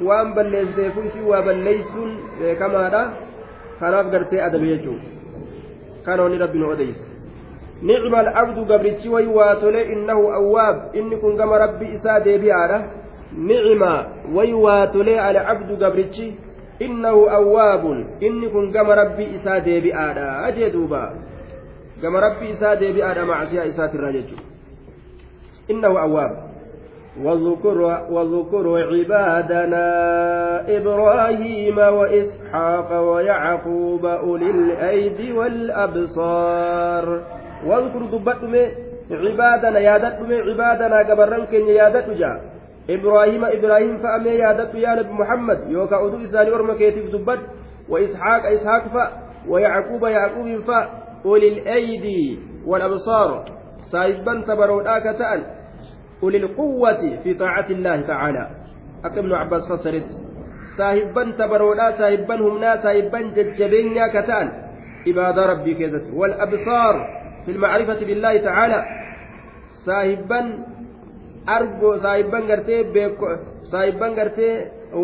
waan balleessiteefu isin waa balleeysuun beekamaadha. Kanaaf gartee adabe jechuudha. Kanoonni rabbi nu odeyse nicma al'abdu gabrichi way waa tole innahu awwaab. Inni kun gama rabbi isaa deebi'aadha. Nicma way waa tole al'abdu gabrichi innahu awwaabun. Inni kun gama rabbi isaa deebi'aadha ajee duuba. Gama rabbi isaa deebi'aadha macsiyaa isaatirraa jechuudha. Innahu awwaab. واذكر, واذكر عبادنا إبراهيم وإسحاق ويعقوب أولي الأيدي والأبصار. واذكر دبتم عبادنا يادتم عبادنا قبرنك يادت جا. إبراهيم إبراهيم فأمي يادت يا نبي محمد. يوكا أدو إساني ورمك يتف دبت. وإسحاق إسحاق فأ. ويعقوب يعقوب فأ. أولي الأيدي والأبصار. سايبا تبروداك تأن أولي القوة في طاعة الله تعالى أكمل عباس فسرت saahibban humnaa saahibban jajjabeenyaa kataan ibaada rabbii keessatti wal absaar fi lmacrifati billaahi tacaala saahibban argo saahibban gartee beeko saahibban gartee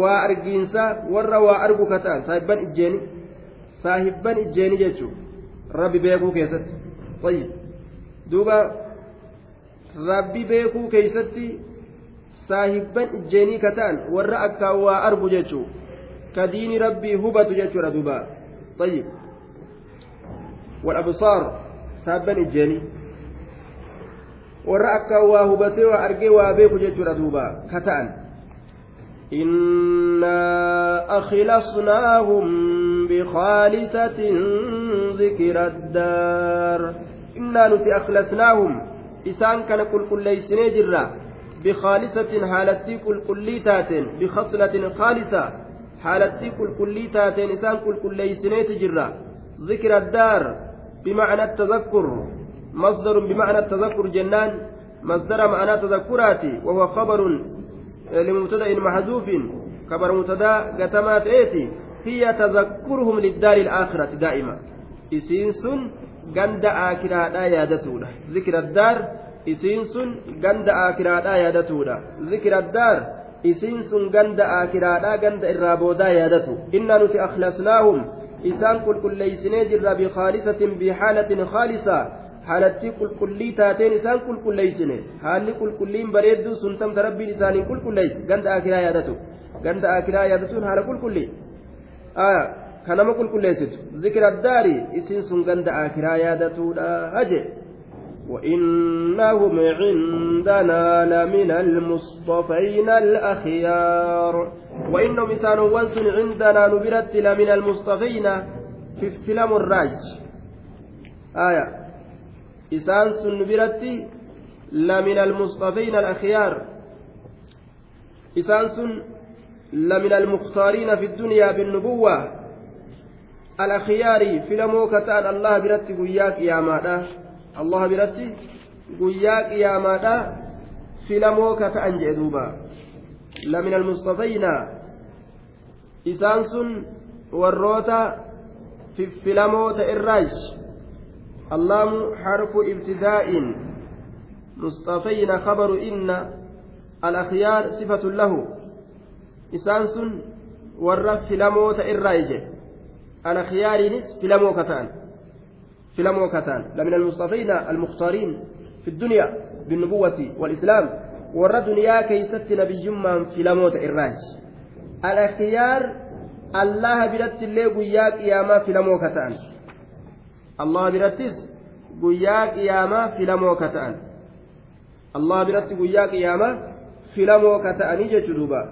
waa argiinsa warra waa argu kataan saahibban ijjeeni saahibban ijjeeni jechuu rabbi beekuu keessatti tayyib duuba rabbi beekuu keeysatti saahibban ijjeenii kataan warra akkaan waa argu jechuu ka diini rabbii hubatu jechuudha duuba tayyib والأبصار saabban ijjeenii warra akkaan waa hubatee waa argee waa beeku jechuudha duuba ka ta'an إنا أخلصناهم بخالصة ذكر الدار إنا نتي أخلصناهم بخالصة حالتي كل كل تاتين بخصلة خالصة حالتي كل كل تاتين إسان كل كل ليسني تجرا ذكر الدار بمعنى التذكر مصدر بمعنى التذكر جنان مصدر معنى تذكراتي وهو خبر لمبتدأ محذوف خبر مبتدأ قتمات إيتي هي تذكرهم للدار الآخرة دائما إسين سن ذكر الدار إسين سن غند آكرادا يادتودا ذكر الدار إسين سن غند آكرادا غند إرابودا يادتو إنا نتي أخلصناهم إسان كل كل ليسني جرى بخالصة بحالة خالصة haalatti qulqullii taateen isaan qulqulleeysine haalli qulqulliin bareedduu sun tamta rabbiin isaanii qulqulleeyse ganda akiraa yaadatu ganda akiraa yaadatuun haala qulqullii ka nama qulqulleessitu zikira daari isin sun ganda akiraa yaadatuudha haje وإنهم عندنا لمن المصطفين الأخيار وإنهم إسان وانسن عندنا نبرت لمن المصطفين في فيلم الراج آية biratti lamina almustafiina alakhiyaar isaan sun lamina almukhtaariina fi ddunyaa binnubuwwa alakhiyaari filamoo ka ta'an allah biratti guyyaa qiyaamaadha allah biratti guyyaa qiyaamaadha filamoo ka ta'an jedhe duuba lamina almustafiina isaan sun warroota filamoota irraaj اللام حرف ابتداء مصطفين خبر إن الأخيار صفة له إسانس ور فيلموت الرايجة الأخيار فيلمو كتان فيلمو كتان لمن المصطفين المختارين في الدنيا بالنبوة والإسلام ور دنيا كيست نبي من فيلموت الراج. الأخيار الله برت اللي قياك ياما فيلمو كتان qiyaamaa filamoo ka ta'an allah biratti guyyaa qiyaamaa filamoo ka ta'anii jechu duuba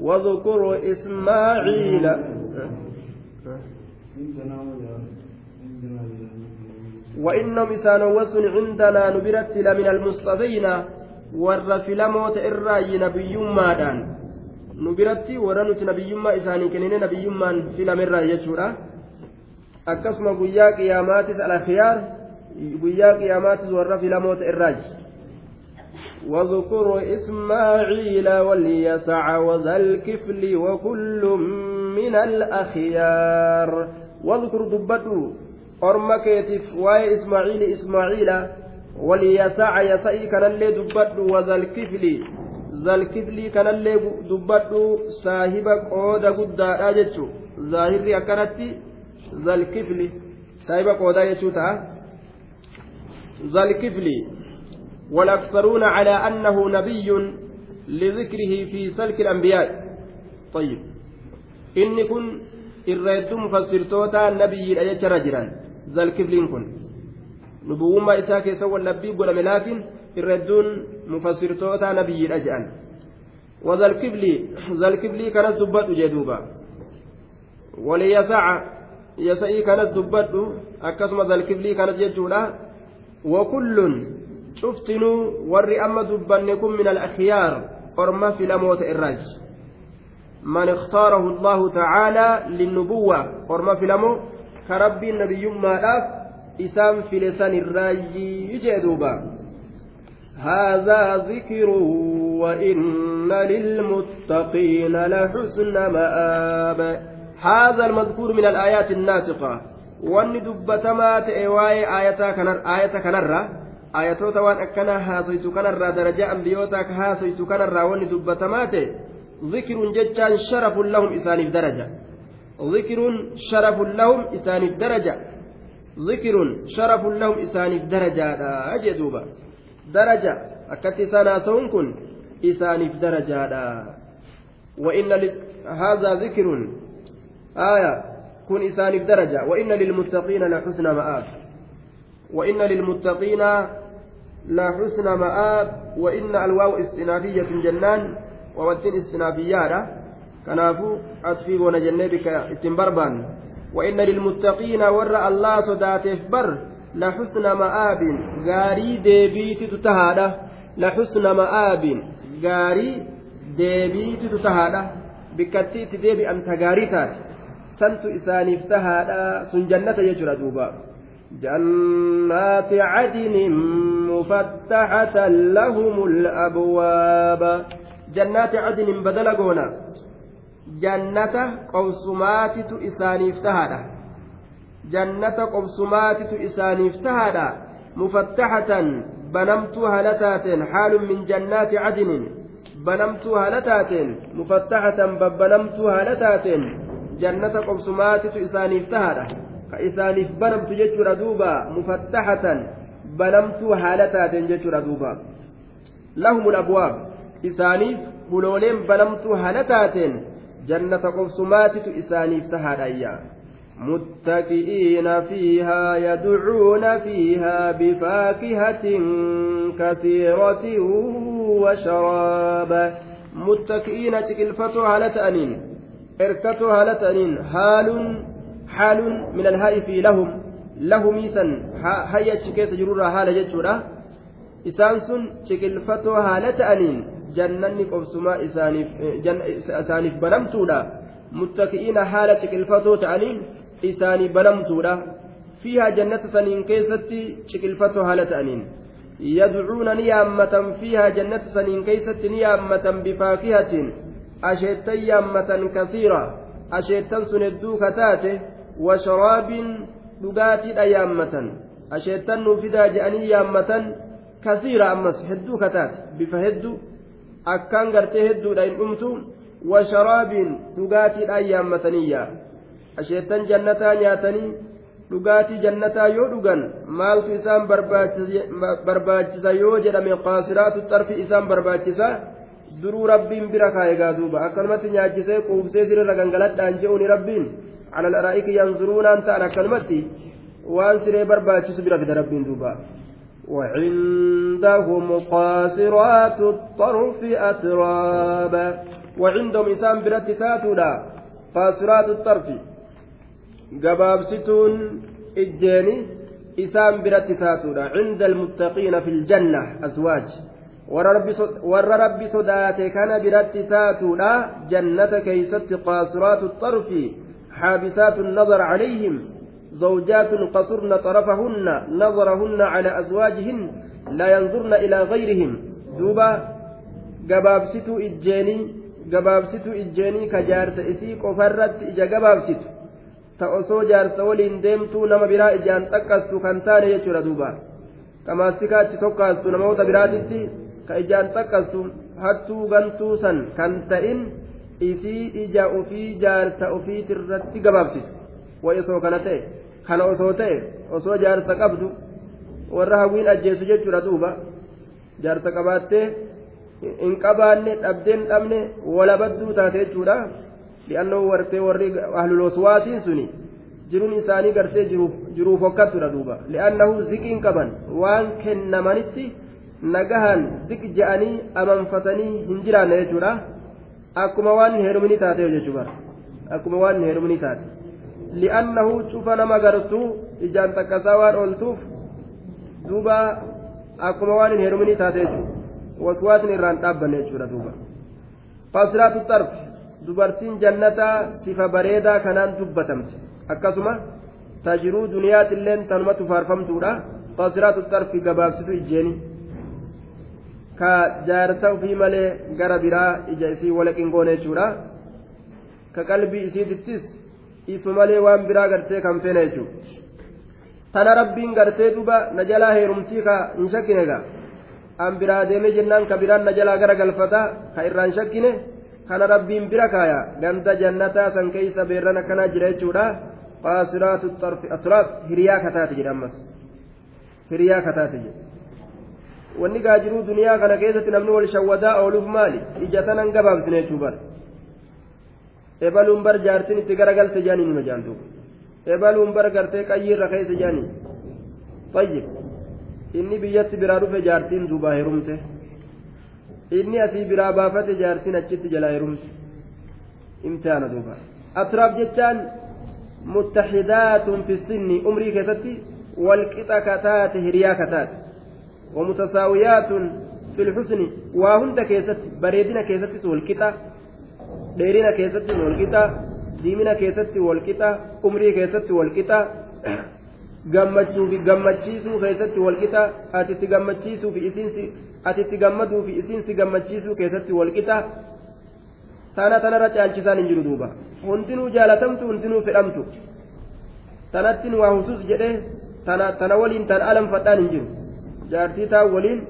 واذكر إسماعيل. وإنهم إسان وسن عندنا نبرت لمن المصطفين ور فيلموت إراي نبي مادان. نبرت ورنت نبي ما إساني كنين نبي ما فيلم الرأي يجورا. akkasuma guyyaa qiyaamaatis alakhiyaar guyyaa qiyaamaatis warra filamoota irraaji واذكر إسماعيل واليسع وذا الكفل وكل من الأخيار. واذكر دبته أرمكيتف واي إسماعيل إسماعيل واليسع يسعي كان اللي دبته وذا الكفل ذا الكفل كان اللي دبته صاحبك أودا قد أجتشو ظاهر أكرتي ذا الكفل سايبا قودا يشوتا ذا الكفل والأكثرون على أنه نبي لذكره في سلك الأنبياء. طيب إن كن الرد مفسرتوتا نبي أجت رجلا ذا الكفل كن نبوما إساك سوى اللبيب ولم لكن الردون mufassirtoota nabiyyiidha jedhan wazalkibli zalkiblii kanas dubbadhu jee duuba waliyasaca yasa'ii kanas dubbadhu akkasuma zalkiblii kanas jechuudha wakullun cuftinuu warri amma dubbanne kun min alakhiyaar orma filamoota irraaj man iktaarahu allahu tacaalaa linnubuwwa orma filamo ka rabbiin nabiyyummaadhaaf isaan file san irraayyi jee duuba هذا ذكر وإن للمتقين لحسن مآب هذا المذكور من الآيات الناطقة wanni dubbatamaa ta'e waa'ee aayata kanarra ayatoota waan akkana haasoytu kanarraa darajaa ambiyootaa ka haasoytu kanarraa wanni dubbatamaa ta'e jechaan sharafun lahum isaaniif daraja zikruun sharafun lahum isaaniif daraja zikruun sharafun lahum isaaniif darajaadha jee duuba daraja akkatti isaan haasa'uun kun isaaniif darajaadha وإن هذا ذكر آية كن إسانف درجة وإن للمتقين لحسن مآب وإن للمتقين لحسن مآب وإن الواو استنافية جنان ووتين استنافية كنافو أطفي ونجنة بك اتنبربان وإن للمتقين ور الله صداتف بر لحسن مآب. غاري ديبيتي تتهادى لحسن مآب. غاري ديبيتي تتهادى بكتيت ديبي أنت غاري تات سنت إسانيف تهادى سن يجرى دوبا. جنات عدن مفتحة لهم الأبواب. جنات عدن بدل قونا جنة قوسمات إسانيف تهادى jannata qobsumaatitu isaaniif tahaadha mufattaxatan banamtuu haala taateen haalun min jannaati cadinin banamtuu haala taateen mufattaxatan babbanamtuu haala taateen jannata qobsumaatitu isaaniif tahaadha ka isaaniif banamtu jechuudha duuba mufattaxatan banamtuu haala isaaniif hulooleen banamtuu haala taateen jannata qobsumaatitu isaaniif tahaadha ayyaa متكئين فيها يدعون فيها بفاكهة كثيرة وشراب متكئين تكلفتها على تأنين إركتها على تأنين حال حال من الهاء في لهم لهم إيسا هيا تشكيس جرورا حال جتشورا إسان سن تكلفتها على تأنين جنني قبسما إسانيف بنمتولا متكئين حال تكلفتها تأنين isaanii banamtuudha fiihaa jannata saniin keessatti ciqilfatoo haala ta'aniin yadcuuna ni yaammatan fiihaa jannata saniin keessatti ni yaammatan bifaakihatiin asheettan yaammatan kasiira asheettan sun hedduu kataate washaraabiin dhugaatiidha yaammatan asheettan nuufidaa je'anii yaammatan kasiira ammas hedduu kataate bifa hedduu akkaan gartee hedduudha hin dhumtu washaraabiin dhugaatiidhaan yaammataniyyaa asheettan jannataa nyaatanii dhugaatii jannataa yoo dhugan maaltu isaan barbaachisa yoo jedhame qaasiraatu xarfi isaan barbaachisa duruu rabbiin bira kaayegaa duuba akkanumatti nyaachisee quubsee sirrirra gangaladhaan je'uuni rabbiin الأرائك ينظرون أنت على كلمتي وأن سري برباتي سبرا في ربين دوبا وعندهم قاصرات الطرف أترابا وعندهم إنسان برتكاتنا قاصرات الطرف. قباب ستون إجاني الجاني إسام برتكاتنا عند المتقين في الجنة أزواج. ور ربي صداتي كان برتكاتنا جنة كيست قاصرات الطرف. حابسات النظر عليهم. زوجات قصرن طرفهن نظرهن على أزواجهن لا ينظرن إلى غيرهم دوبا gabaabsituu ijjeenii gabaabsituu ijjeenii ka jaarsa isii qofarratti ija gabaabsitu ta osoo jaarsa waliin deemtuu nama biraa ijaan xaqqastu kan taane jechuudha duuba qamaasikaa achi tokkaastu namoota biraatitti ka ijaan xaqqastu hattuu gantuu san kan ta'in isii ija ofii jaarsa ofiitirratti gabaabsitu wayi osoo kana ta'e kana osoo ta'e osoo jaarsa qabdu warra hawwiin ajjeesu jechuudha duuba jaarsa qabaattee hin qabaanne dhabdeen dhabne walabadduu taate jechuudha. li'annoo wartee warri ahluloswaatiin suni jiruun isaanii gartee jiruuf hokkattudha duuba li'annahu ziqiin qaban waan kennamanitti nagahan dik je'anii amanfatanii hin jiraanne jechuudha akkuma waan hin heerumini taate jechuudha akkuma waan hin heerumini taate li'annahu cufa nama gartuu ijaan takkasaa waan ooltuuf duuba akkuma waan hin heerumini taate jechuudha waswaasni irraan dhaabbanne jechuudha duuba fasiraatu xarfi dubartiin jannataa sifa bareedaa kanaan dubbatamte akkasuma tajiruu duniyaatilleen tanumatu faarfamtuudha fasiraatu xarfi gabaabsitu ijjeeni. ka jaarsa ofii malee gara biraa ija isii wala qingoone jechuudha ka qalbii isiitittis isu malee waan biraa gartee kan feene jechuudha. Tana rabbiin gartee duba na jalaa heerumtii ka hin shakkine gaa? An biraa deemee jennaan ka biraan na jalaa gara galfata ka irraa hin shakkine? Kana rabbiin bira kaaya. Ganda jannataa san keeysa beerran akkanaa jira jechuudha. Qaasiraatu xarfi hiriyaa kataate jedha ammas. Hiriyaa kataate jedha. Wanni gaajiruu duniyaa kana keessatti namni wal shawwadaa ooluuf maali? Ija tanan gabaabsine jechuu bara ebaluun bar jaartin itti garagalte jaanii nima jaantu ebaluun bar gartee qayyiirra keessa jaanii tayyib inni biyyatti biraa dhufe jaartiin duubaa herumte inni asii biraa baafate jaartiin achitti jalaa herumte imtihaana duuba atraaf jechaan muttaxidaatun fi sinni umrii keessatti walqixa kataate hiriyaa kataate ومتساويات في الحسن وهند كيست بريدنا كيست والكتا dheerina keessatti walqixa diimina keessatti walqixa umrii keessatti walqixa gammachuufi gammachiisuu keessatti walqixa ati itti gammachiisuufi isiinsi ati itti gammaduufi isiinsi gammachiisuu keessatti walqixa tana tanarra caalchisaan hin jiru duuba. Hundinuu jaalatamtu hundinuu fedhamtu. Tanattiin waa husus jedhee tana tana waliin tan alanfadhaan hin jiru. Jaartii taa waliin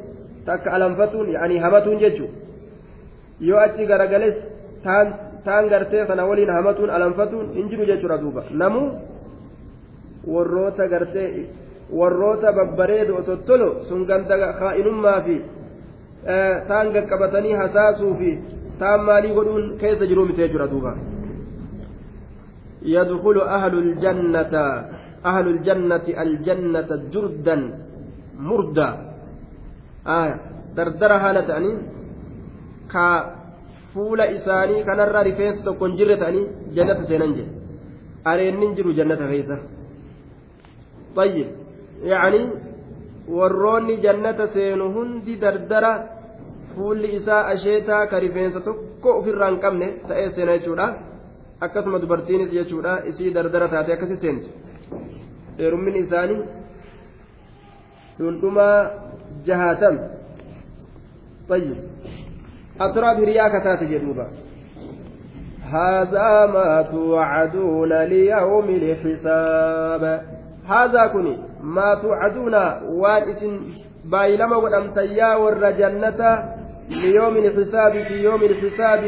takka alanfatuun yaanii hamatuun jechuudha yoo achi garagales taan gartee kana waliin hamatuun alanfatuun hin jiru jechuudha duuba namuu warroota gartee warroota babbareedo tottolo sun ganda kaa'inummaa fi taan gaqqabatanii hasaasuu fi taan maalii godhuun keessa jiruu miti jechuudha duuba. يدخل أهل الجنة أهل الجنة الجنة جردا murdaa dardara haala ta'anii ka fuula isaanii kanarra rifeensa tokko hin jirre ta'anii jannata seenan jedhe areennin jiru jannata keessa طيب يعني warroonni jannata seenu hundi dardara fuulli isaa asheetaa ka rifeensa tokko ofirraa hin qabne ta'ee seena jechuudha akkasuma dubartiinis jechuudha isii dardara taate akkasi seenti heerummin isaanii dhundhuma jahaatam طيب أتراب هرياك تاتي جدوبا هذا ما توعدون ليوم الحساب هذا كني ما توعدون وان بايلما ودمتيا والرجنة ليوم الحساب في يوم الحساب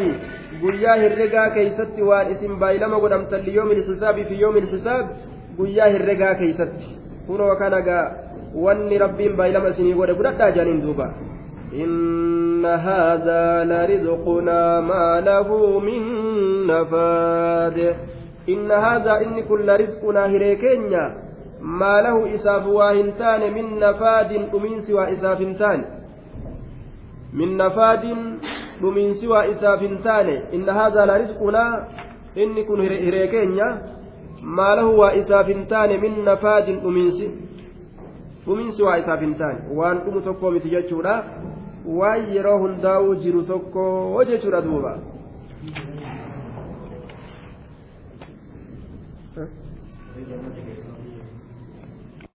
guyyaa herregaa keeysatti waan isin baay'ilama godhamtan liyoomin xisaabii fi yoomin xisaab guyyaa herregaa keeysatti kunoo kanagaa wanni rabbiin baay'ilama isinii godhe fudhadhaa jaaniin duuba إن هذا لرزقنا ما له من نفاد إن هذا إن كل رزقنا هريكينيا ما له إساف واهنتان من نفاد أمين سوى إسافنتان من نفاد أمين سوى إسافنتان إن هذا لرزقنا إن كن هريكينيا ما له وإسافنتان من نفاد أمين dhumiinsi waa isaaf hin taane waan waan yeroo hundaa'uu jiru tokko jechuudha duuba.